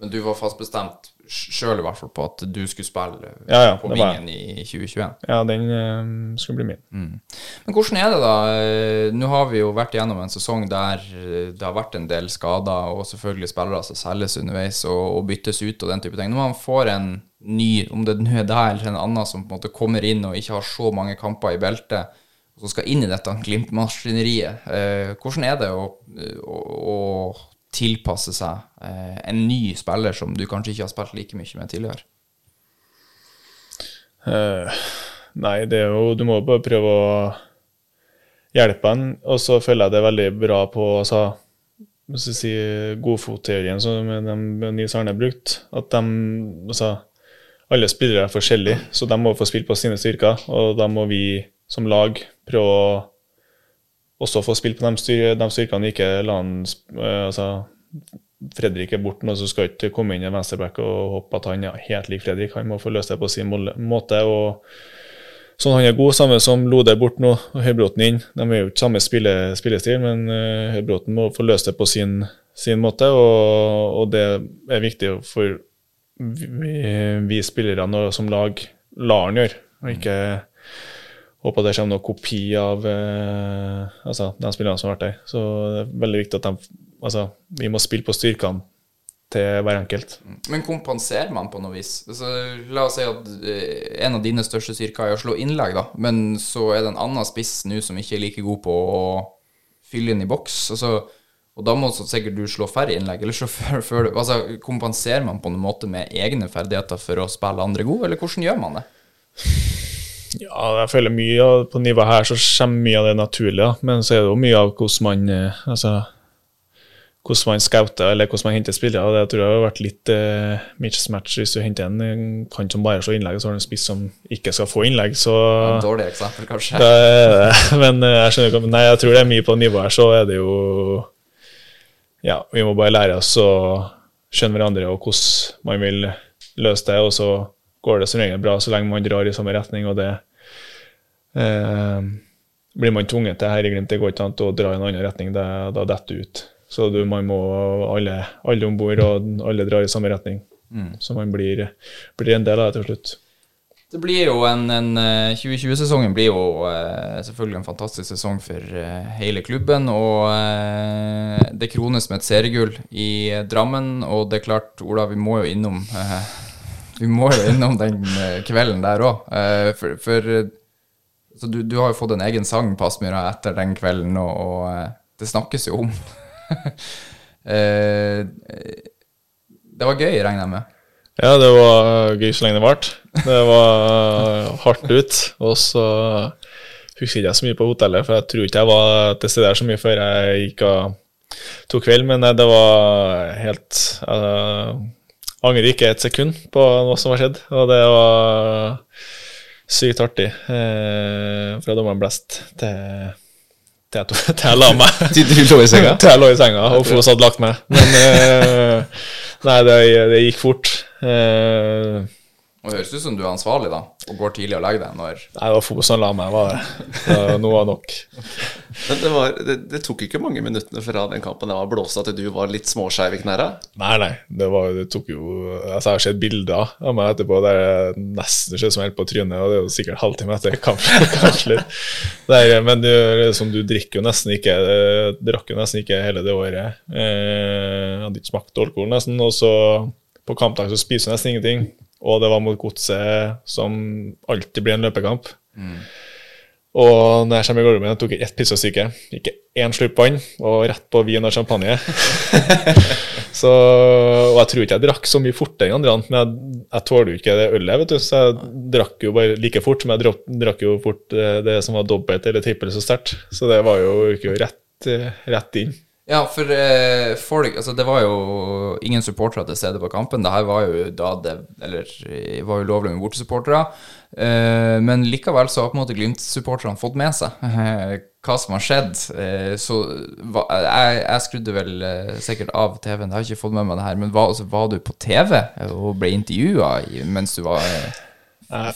Speaker 3: Men du var fast bestemt sjøl i hvert fall på at du skulle spille
Speaker 5: Ja, ja,
Speaker 3: på vingen i 2021?
Speaker 5: Ja, den uh, skulle bli min.
Speaker 3: Men hvordan er det da? Eh, Nå har vi jo vært gjennom en sesong der eh, det har vært en del skader, og selvfølgelig spillere som selges underveis og, og byttes ut og den type ting. Når man får en ny, om det nå er deg eller en annen som på en måte kommer inn og ikke har så mange kamper i beltet, og som skal inn i dette Glimt-maskineriet, eh, hvordan er det å, å, å tilpasse seg eh, en ny spiller som du kanskje ikke har spilt like mye med tidligere?
Speaker 5: Uh, nei, det er jo Du må bare prøve å hjelpe han, og så føler jeg det er veldig bra på altså, hvis godfotteorien som Nils Arne har brukt. At de altså, Alle spillere er forskjellige, så de må få spille på sine styrker. Og da må vi som lag prøve å også få spille på de, styr, de styrkene, ikke la han eh, altså, Fredrik er borte nå, så skal ikke komme inn en venstreback og håpe at han er helt lik Fredrik. Han må få løst det på sin måte. og Sånn han er god, samme som Lode borte nå, og Høybråten inn. De er jo ikke samme spille, spillestil, men uh, Høybråten må få løst det på sin, sin måte, og, og det er viktig for vi, vi spillerne som lag lar han gjøre, og ikke håper det kommer noen kopi av eh, altså, de spillerne som har vært der. Så det er veldig viktig at de, altså, vi må spille på styrkene til hver enkelt.
Speaker 3: Men kompenserer man på noe vis? Altså, la oss si at eh, en av dine største styrker er å slå innlegg, da. Men så er det en annen spiss nå som ikke er like god på å fylle inn i boks. Altså, og da må sikkert du slå færre innlegg. Eller så før, før, altså, kompenserer man på en måte med egne ferdigheter for å spille andre gode, eller hvordan gjør man det?
Speaker 5: Ja, jeg føler mye av på nivået her så kommer mye av det naturlige, da. men så er det jo mye av hvordan man eh, altså, hvordan man scouter eller hvordan man henter spillere. Det tror jeg har vært litt eh, mismatch hvis du henter en kant som bare slår innlegg, og så har du en spiss som ikke skal få innlegg. så...
Speaker 3: en dårlig eksempel, kanskje.
Speaker 5: Det. Men eh, jeg skjønner ikke Nei, jeg tror det er mye på nivået her, så er det jo Ja, vi må bare lære oss å skjønne hverandre og hvordan man vil løse det, og så går det som regel bra så lenge man drar i samme retning, og det eh, Blir man tvunget til her i Glimt, det går ikke an å dra i en annen retning, det, da detter du ut. Så du, man må alle, alle om bord, og alle drar i samme retning. Så man blir, blir en del av det til slutt.
Speaker 3: Det blir jo en, en eh, 2020-sesongen blir jo eh, selvfølgelig en fantastisk sesong for eh, hele klubben. Og eh, det krones med et seriegull i eh, Drammen. Og det er klart, Ola, vi må jo innom eh, Vi må jo innom den eh, kvelden der òg. for for eh, du, du har jo fått en egen sang på Aspmyra etter den kvelden, og, og eh, det snakkes jo om. Eh, det var gøy, regner jeg med.
Speaker 5: Ja, det var gøy så lenge det varte. Det var hardt ut. Og så husker ikke jeg så mye på hotellet, for jeg tror ikke jeg var til stede så mye før jeg gikk og tok kveld, men det var helt Jeg angrer ikke et sekund på noe som har skjedd, og det var sykt artig. Eh, fra dommeren blest til til jeg, til jeg la meg.
Speaker 4: Til du lå i senga?
Speaker 5: Til jeg lå i senga og Fos hadde lagt meg. Men eh, nei, det, det gikk fort. Eh,
Speaker 3: Og det høres ut som du er ansvarlig, da, og går tidlig og legger deg når
Speaker 5: nei, det var Fos som la meg, var det. Nå var nok.
Speaker 4: Men det, var, det, det tok ikke mange minuttene fra den kampen det var blåst at du var litt småskeiv i knærne.
Speaker 5: Nei, nei, det, var, det tok jo altså Jeg har sett bilder av meg etterpå der jeg nesten ser ut som helt på trynet, og det er jo sikkert halvtime etter kampen. kanskje litt. Der, Men er liksom, du drikker jo nesten ikke eh, Drakk jo nesten ikke hele det året. Eh, hadde ikke smakt alkohol nesten. Og så på kampdag så spiser du nesten ingenting. Og det var mot Godset, som alltid blir en løpekamp. Og når jeg kommer i garderoben, tok jeg ett pizzastykke, ikke én slurp vann, og rett på vin og champagne. så, og jeg tror ikke jeg drakk så mye fortere enn andre, men jeg, jeg tåler jo ikke det ølet, vet du, så jeg drakk jo bare like fort, men jeg drakk, drakk jo fort eh, det som var dobbelt eller trippelt så sterkt. Så det var jo ikke rett, eh, rett inn.
Speaker 3: Ja, for eh, folk Altså, det var jo ingen supportere til stede på kampen. Det her var jo da det Eller eh, var ulovlig lovlig med bortesupportere. Eh, men likevel så har på en måte Glimt-supporterne fått med seg eh, hva som har skjedd. Eh, så hva, jeg, jeg skrudde vel sikkert av TV-en, jeg har ikke fått med meg det her. Men var, altså, var du på TV og ble intervjua mens du var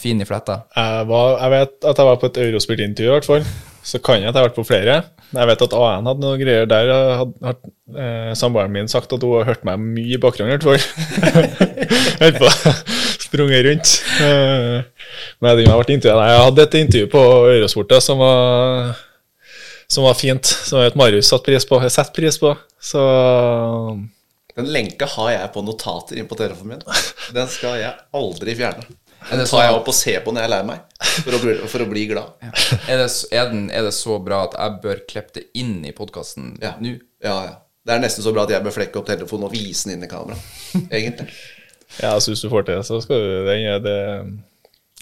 Speaker 3: fin i fletta?
Speaker 5: Jeg, var, jeg vet at jeg var på et Eurospill-intervju, i hvert fall. Så kan jeg at jeg har vært på flere. Jeg vet at AN hadde noen greier der. Hadde, hadde, eh, Samboeren min sagt at hun har hørt meg mye i bakgrunnen, i hvert fall. Holdt på sprunget rundt. Eh, men om jeg har vært intervjuet. Nei, jeg hadde et intervju på Øresportet som var, som var fint. Som jeg vet Marius satte pris på. Jeg setter pris på. Så
Speaker 4: Den lenka har jeg på notater inn på telefonen min. Den skal jeg aldri fjerne.
Speaker 3: Er
Speaker 4: tar jeg
Speaker 3: sånn-
Speaker 4: opp og ser på når jeg er lei meg, for å, bli, for å bli glad.
Speaker 3: Er det, er, den, er det så bra at jeg bør klippe det inn i podkasten
Speaker 4: Ja.
Speaker 3: nå?
Speaker 4: Ja, ja. Det er nesten så bra at jeg bør flekke opp telefonen og vise den inn i kamera. Egentlig.
Speaker 5: ja, så hvis du får til det, så skal du den, er det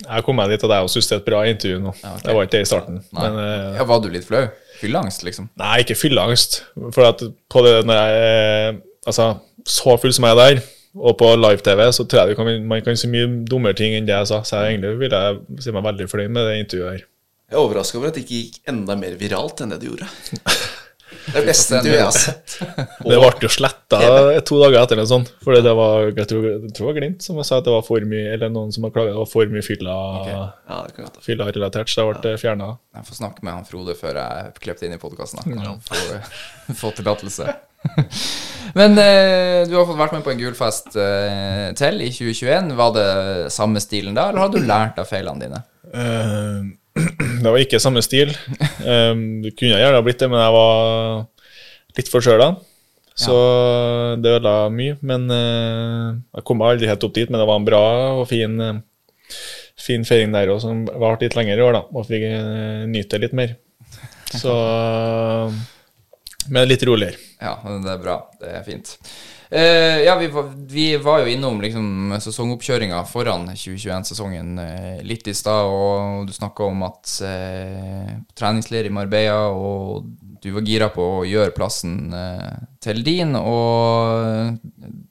Speaker 5: Jeg kom meg dit at jeg Og syntes det er et bra intervju nå.
Speaker 3: ok.
Speaker 5: Det var ikke det i starten. Men eh,
Speaker 3: ja, var du litt flau? Fylleangst, liksom?
Speaker 5: Nei, ikke fylleangst. For at på det når jeg altså, så full som jeg er der, og på live-TV, så tror jeg det kan, man kan si mye dummere ting enn det jeg sa. Så jeg egentlig vil jeg si meg veldig fornøyd med det intervjuet her.
Speaker 4: Jeg er overraska over at det ikke gikk enda mer viralt enn det det gjorde. Det er beste du har sett.
Speaker 5: Det ble jo sletta to dager etter det, sånn. For det var, jeg tror, jeg tror det var Glimt som sa at det var for mye Eller noen som har klaget det var for mye fylla,
Speaker 4: Ja, godt være.
Speaker 5: fylla relatert, så det ble fjerna.
Speaker 3: Jeg får snakke med han Frode før jeg klippet inn i podkasten. Få, få tillatelse. Men eh, du har fått vært med på en gulfest eh, til i 2021. Var det samme stilen da, eller har du lært av feilene dine?
Speaker 5: Eh, det var ikke samme stil. Um, det kunne gjerne ha blitt det, men jeg var litt forkjøla. Så det ødela mye. Men eh, jeg kom aldri helt opp dit. Men det var en bra og fin, eh, fin feiring der òg, som varte litt lenger i år, da. Og fikk nyte nyte litt mer. Så Men litt roligere.
Speaker 3: Ja, det er bra. Det er fint. Uh, ja, vi var, vi var jo innom liksom, sesongoppkjøringa foran 2021-sesongen uh, litt i stad, og du snakka om at uh, treningsleir i Marbella, og du var gira på å gjøre plassen eh, til din, og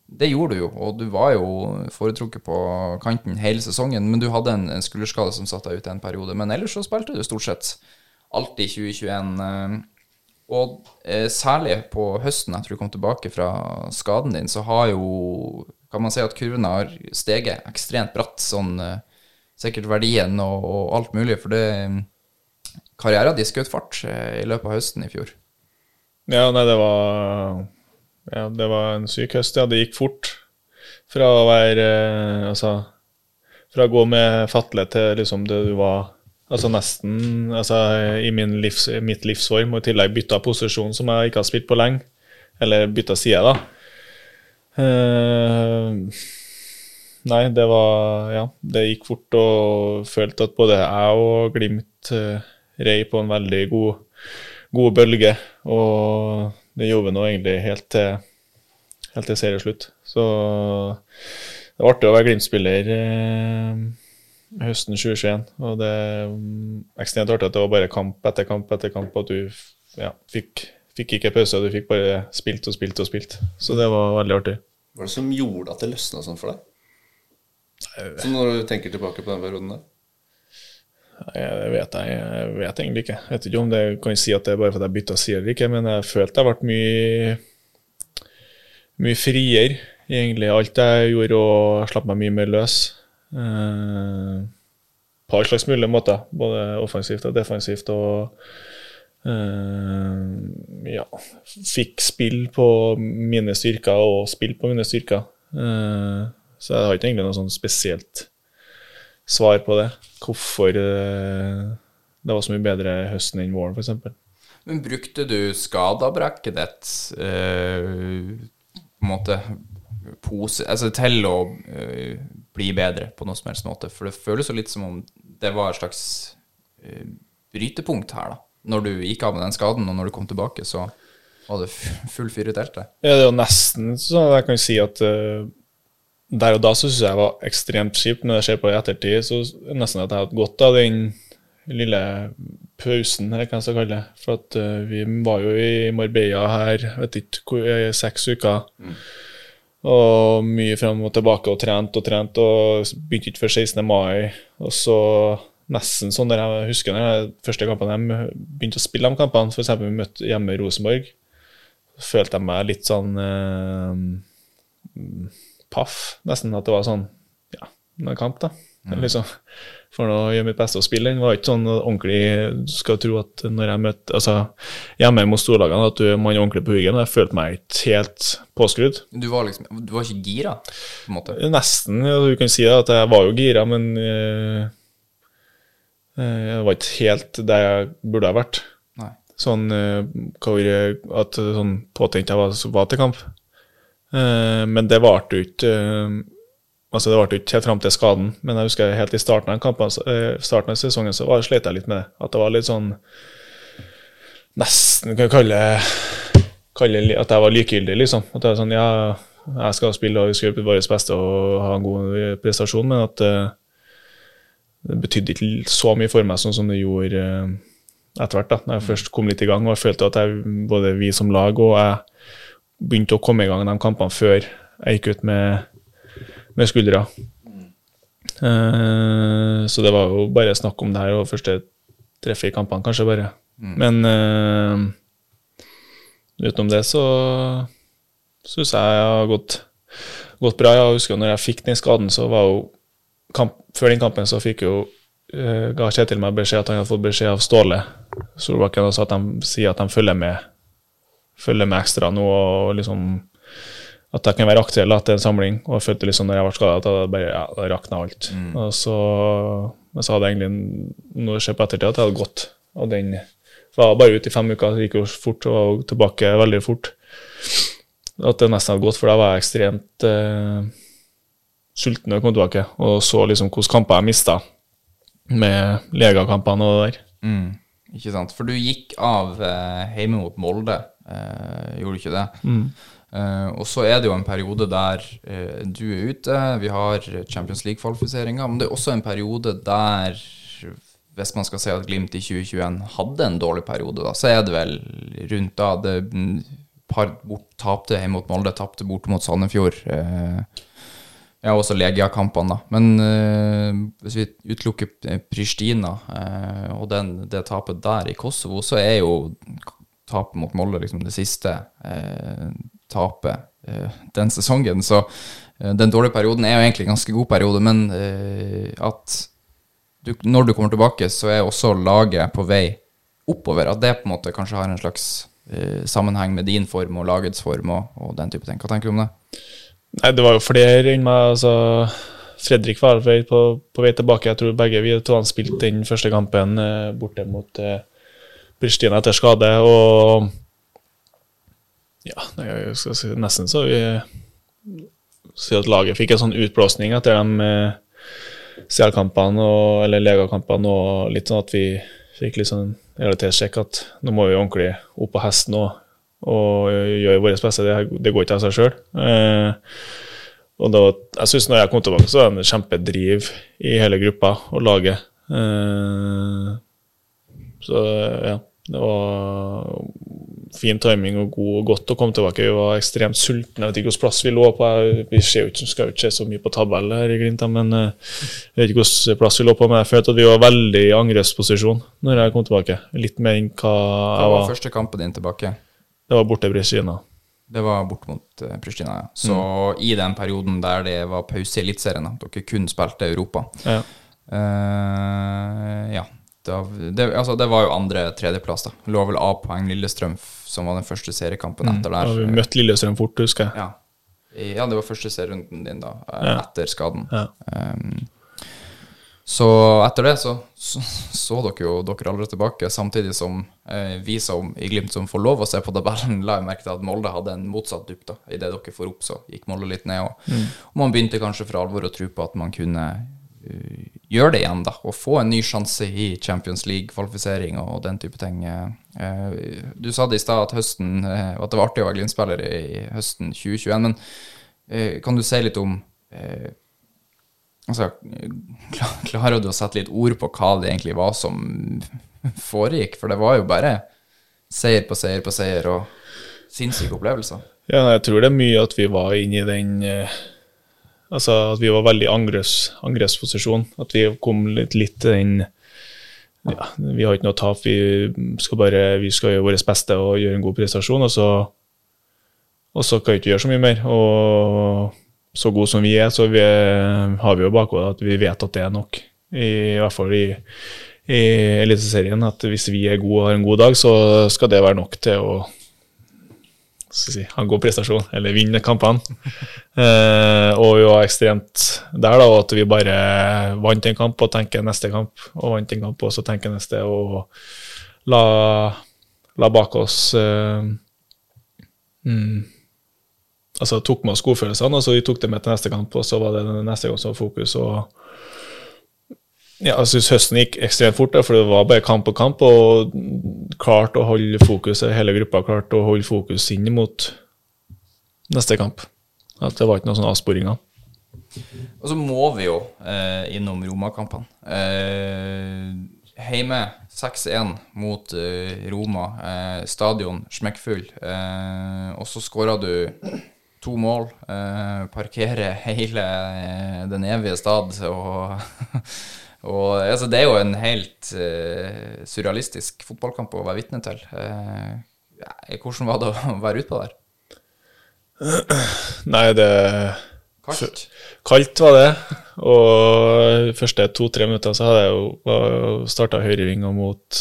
Speaker 3: det gjorde du jo, og du var jo foretrukket på kanten hele sesongen, men du hadde en, en skulderskade som satte deg ut en periode. Men ellers så spilte du stort sett alltid 2021. eh, og eh, særlig på høsten, etter du kom tilbake fra skaden din, så har jo Kan man si at kurven har steget ekstremt bratt, sånn eh, sikkert verdien og, og alt mulig, for det Karrieren din skjøt fart eh, i løpet av høsten i fjor.
Speaker 5: Ja, nei, det var Ja, det var en syk høst. Ja, det gikk fort. Fra å være eh, Altså Fra å gå med fatle til liksom det du var Altså nesten altså, i livs, mitt livsform, og i tillegg bytta posisjon som jeg ikke har spilt på lenge. Eller bytta side, da. Uh, nei, det var Ja, det gikk fort, og følte at både jeg og Glimt uh, rei på en veldig god, god bølge. Og det gjorde vi nå egentlig helt til, helt til serieslutt. Så det var artig å være Glimt-spiller. Eh, høsten 2021. Og det er mm, ekstremt artig at det var bare kamp etter kamp etter kamp, at du ja, fikk, fikk ikke pause, du fikk bare spilt og spilt og spilt. Så det var veldig artig.
Speaker 4: Hva var det som gjorde at det løsna sånn for deg? Så når du tenker tilbake på den perioden der?
Speaker 5: Det vet jeg, jeg vet egentlig ikke. Jeg vet ikke om det kan jeg si at det er bare fordi jeg bytta side eller ikke, men jeg følte jeg ble mye, mye friere egentlig alt jeg gjorde, og slapp meg mye mer løs. Eh, på alle slags mulige måter, både offensivt og defensivt. og eh, ja, fikk spill på mine styrker og spill på mine styrker. Eh, så jeg har ikke egentlig noe sånn spesielt svar på det. Hvorfor eh, det var så mye bedre høsten enn våren, f.eks.
Speaker 3: Men brukte du skadeavbrekket ditt eh, på en måte pose, altså til å eh, bli bedre på noe som helst måte? For det føles jo litt som om det var et slags uh, brytepunkt her, da. Når du gikk av med den skaden, og når du kom tilbake, så var det full fyr i teltet.
Speaker 5: Ja, det er jo nesten sånn at jeg kan si at uh, der og da så syns jeg det var ekstremt kjipt, Når det skjer på i ettertid, så er det nesten at jeg har hatt godt av den lille pausen, eller hva jeg skal kalle det. For at uh, vi var jo i Marbella her, vet ikke i seks uker. Og mye frem og tilbake og trent og trent, og begynte ikke før 16. mai. Og så nesten sånn der jeg husker når jeg, første kampene jeg begynte å spille de kampene, f.eks. vi møtte hjemme i Rosenborg, så følte jeg meg litt sånn eh, mm, paff, nesten. At det var sånn Ja, en kamp, da. Liksom, for å gjøre mitt beste å spille den. var ikke sånn ordentlig Du skal tro at når jeg møtte altså, hjemme mot storlagene, at du, man er ordentlig på huggen. og Jeg følte meg ikke helt påskrudd.
Speaker 3: Du var liksom Du var ikke gira, på en måte?
Speaker 5: Nesten. Ja, du kan si det, at jeg var jo gira, men eh, jeg var ikke helt der jeg burde ha vært.
Speaker 3: Nei.
Speaker 5: Sånn eh, hvor jeg- at sånn påtenkt jeg var, var til kamp. Uh, men det varte jo ikke Altså det varte ikke helt fram til skaden, men jeg husker helt i starten av, kampen, eh, starten av sesongen så slet jeg litt med det. At det var litt sånn Nesten kan jeg kalle, kalle at jeg var likegyldig, liksom. At jeg var sånn Ja, jeg skal spille og vi skal gjøre vårt beste og ha en god prestasjon, men at uh, det betydde ikke så mye for meg sånn som det gjorde uh, etter hvert. da, Når jeg først kom litt i gang og jeg følte at jeg, både vi som lag og jeg begynte å komme i gang i de kampene før jeg gikk ut med, med skuldra. Uh, så det var jo bare snakk om det her og første treffet i kampene, kanskje bare. Men uh, utenom det så syns jeg jeg har gått, gått bra. Jeg husker når jeg fikk den skaden, så var jo kamp, Før den kampen så fikk jo uh, ga Kjetil meg beskjed at han hadde fått beskjed av Ståle Solbakken og sa at de sier at de følger med følger med ekstra nå og liksom at jeg kan være aktuell etter en samling. Og jeg følte liksom når jeg ble skada, at det bare, ja, det rakna alt. Og så, men så hadde jeg egentlig, når jeg ser på ettertid, at det hadde gått. Og den var bare ute i fem uker, det gikk jo fort og var tilbake veldig fort. At det nesten hadde gått, for da var jeg ekstremt eh, sulten når jeg kom tilbake. Og så liksom hvilke kamper jeg mista med legakampene og det der.
Speaker 3: Mm, ikke sant? For du gikk av eh, hjemme mot Molde, eh, gjorde du ikke det? Eh, og så er det jo en periode der uh, du er ute, vi har Champions League-kvalifiseringa, men det er også en periode der hvis man skal si at Glimt i 2021 hadde en dårlig periode, da, så er det vel rundt da det par bort, tapte hjemme mot Molde, tapte bort mot Sandefjord. Uh, ja, også Legia-kampene, da. Men eh, hvis vi utelukker Pristina eh, og den, det tapet der i Kosovo, så er jo tapet mot Molde liksom det siste eh, tapet eh, den sesongen. Så eh, den dårlige perioden er jo egentlig en ganske god periode, men eh, at du, når du kommer tilbake, så er også laget på vei oppover. At det på en måte kanskje har en slags sammenheng med din form og lagets form og, og den type ting. Hva tenker du om det?
Speaker 5: Nei, det var jo flere enn meg. altså Fredrik var på, på, vei tilbake. Jeg tror begge vi to spilte den første kampen borte mot eh, Pristina etter skade. Og ja, jeg skal si, nesten så vi si at laget fikk en sånn utblåsning etter de eh, CL-kampene eller legakampene, og litt sånn at vi fikk litt sånn realitetssjekk at nå må vi ordentlig opp på hesten og, og gjøre vårt beste. Det, det går ikke av seg sjøl. Eh, og da, jeg synes når jeg kom tilbake, så var det en kjempedriv i hele gruppa og laget. Eh, så ja, det var fin timing og god og godt å komme tilbake. Vi var ekstremt sultne. Jeg vet ikke hvilken plass vi lå på. Vi ser jo ikke, skal jo ikke se så mye på tabellen her i Glimt, men eh, jeg vet ikke hvilken plass vi lå på. Men jeg følte at vi var veldig i angrepsposisjon når jeg kom tilbake. Litt mer enn hva
Speaker 3: Hva var
Speaker 5: var.
Speaker 3: første kampen din tilbake?
Speaker 5: Det var borte i Pristina.
Speaker 3: Det var bort mot uh, Pristina, ja. Så i den perioden der det var pause i Eliteserien, dere kun spilte Europa
Speaker 5: Ja.
Speaker 3: Uh, Ja. Da, det, altså, det var jo andre-tredjeplass, da. Lå vel A-poeng Lillestrøm, som var den første seriekampen etter
Speaker 5: Da
Speaker 3: der.
Speaker 5: har vi møtt Lillestrøm fort, husker jeg.
Speaker 3: Ja. Ja, det var første serierunden din, da, eh, etter skaden.
Speaker 5: Ja.
Speaker 3: Um, så etter det så, så så dere jo dere aldri tilbake, samtidig som eh, vi som i Glimt som får lov å se på tabellen, la jeg merke til at Molde hadde en motsatt dupp. da. Idet dere får opp, så gikk Molde litt ned. Og, og man begynte kanskje for alvor å tro på at man kunne gjøre det igjen, da. Og få en ny sjanse i Champions League-kvalifisering og den type ting. Eh, du sa det i stad at høsten, eh, at det var artig å være Glimt-spiller i høsten 2021. men Eh, Kan du si litt om eh, altså, Klarer du å sette litt ord på hva det egentlig var som foregikk? For det var jo bare seier på seier på seier og sinnssyke opplevelser.
Speaker 5: Ja, jeg tror det er mye at vi var inne i den eh, Altså at vi var veldig angreps, angrepsposisjon. At vi kom litt, litt inn ja, Vi har ikke noe tap, vi skal bare vi skal gjøre vårt beste og gjøre en god prestasjon. Og så, og så kan vi ikke gjøre så mye mer. Og så gode som vi er, så vi, har vi jo bakhodet at vi vet at det er nok. I, hvert fall i, i Eliteserien. At hvis vi er gode og har en god dag, så skal det være nok til å si, ha en god prestasjon, eller vinne kampene. Eh, og vi var ekstremt der, da, at vi bare vant en kamp og tenker neste kamp, og vant en kamp og så tenker neste, og la, la bak oss eh, mm, Altså tok med oss godfølelsene, og så vi tok det med til neste kamp, og så var det neste gang som var fokus. og ja, jeg synes høsten gikk ekstremt fort, for det var bare kamp og kamp. Og klart å holde fokus, hele gruppa klarte å holde fokus inn mot neste kamp. At det var ikke noen sånne avsporinger.
Speaker 3: Og så må vi jo eh, innom Roma-kampene. Eh, Heime 6-1 mot eh, Roma. Eh, stadion smekkfull. Eh, og så skåra du to mål. Eh, parkerer hele den evige stad og, Og altså, det er jo en helt uh, surrealistisk fotballkamp å være vitne til. Uh, ja, hvordan var det å være utpå der?
Speaker 5: Nei, det
Speaker 3: Kaldt?
Speaker 5: Kaldt var det. Og de første to-tre minutter så hadde jeg jo starta høyreving og mot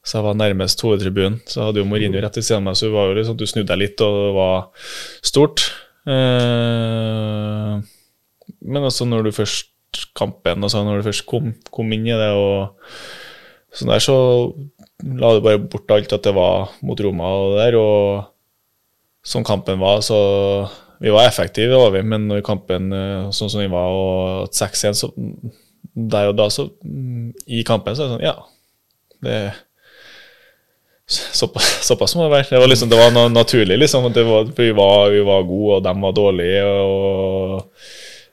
Speaker 5: Så jeg var nærmest hovedtribunen. Så hadde jo Mourinho rett ved siden av meg, så var jo liksom, du snudde deg litt, og det var stort. Eh, men altså, når du først Kampen, altså når du først kom, kom inn i det, og sånn der, så la du bare bort alt at det var mot Roma og det der. Og sånn kampen var, så vi var effektive, var vi, men når kampen eh, sånn som den var, og 6-1, så der og da, så mm, I kampen så er det sånn Ja. det Såpass, såpass må det være. Det var, liksom, det var naturlig, liksom. Var, vi, var, vi var gode, og de var dårlige. og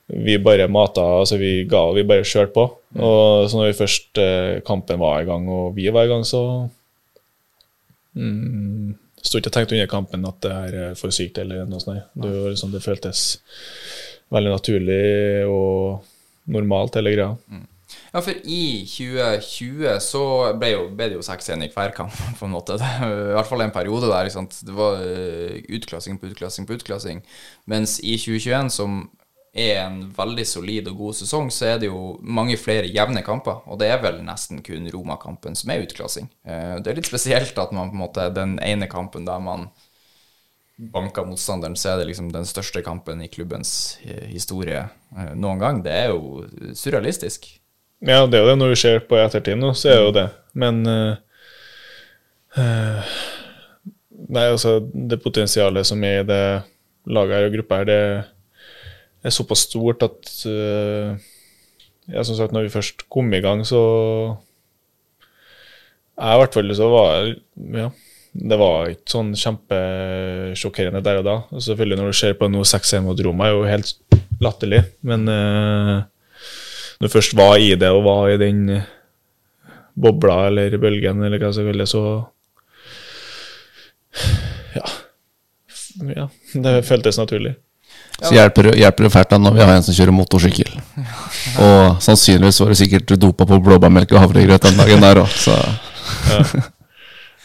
Speaker 5: Vi bare mata, altså vi ga, vi bare kjørte på. Og så når vi først eh, kampen var i gang, og vi var i gang, så mm, Sto ikke og tenkte under kampen at det her er for sykt eller noe sånt. Det, liksom, det føltes veldig naturlig og normalt, hele greia.
Speaker 3: Ja, for i 2020 så ble, jo, ble det jo 6-1 i hver kamp, på en måte. Det, I hvert fall en periode der. Det var uh, utklassing på utklassing på utklassing. Mens i 2021, som er en veldig solid og god sesong, så er det jo mange flere jevne kamper. Og det er vel nesten kun Roma-kampen som er utklassing. Uh, det er litt spesielt at man på en måte den ene kampen der man banker motstanderen, så er det liksom den største kampen i klubbens eh, historie uh, noen gang. Det er jo surrealistisk.
Speaker 5: Ja, det er jo det. Når vi ser på ettertid nå, så er det jo det. Men uh, Nei, altså, det potensialet som er i det laget her og gruppa her, det er såpass stort at uh, ja, som sagt, når vi først kom i gang, så Jeg i hvert fall så var Ja. Det var ikke sånn kjempesjokkerende der og da. Og selvfølgelig Når du ser på noe 6-1 mot Roma, er jo helt latterlig. Men uh, når du først var i det og var i den bobla eller bølgen, eller hva som kaller så ja. ja. Det føltes naturlig.
Speaker 4: Så hjelper, det- hjelper det fælt da når vi har en som kjører motorsykkel. Og sannsynligvis var det sikkert dopa på blåbærmelk og havregrøt den dagen der òg, så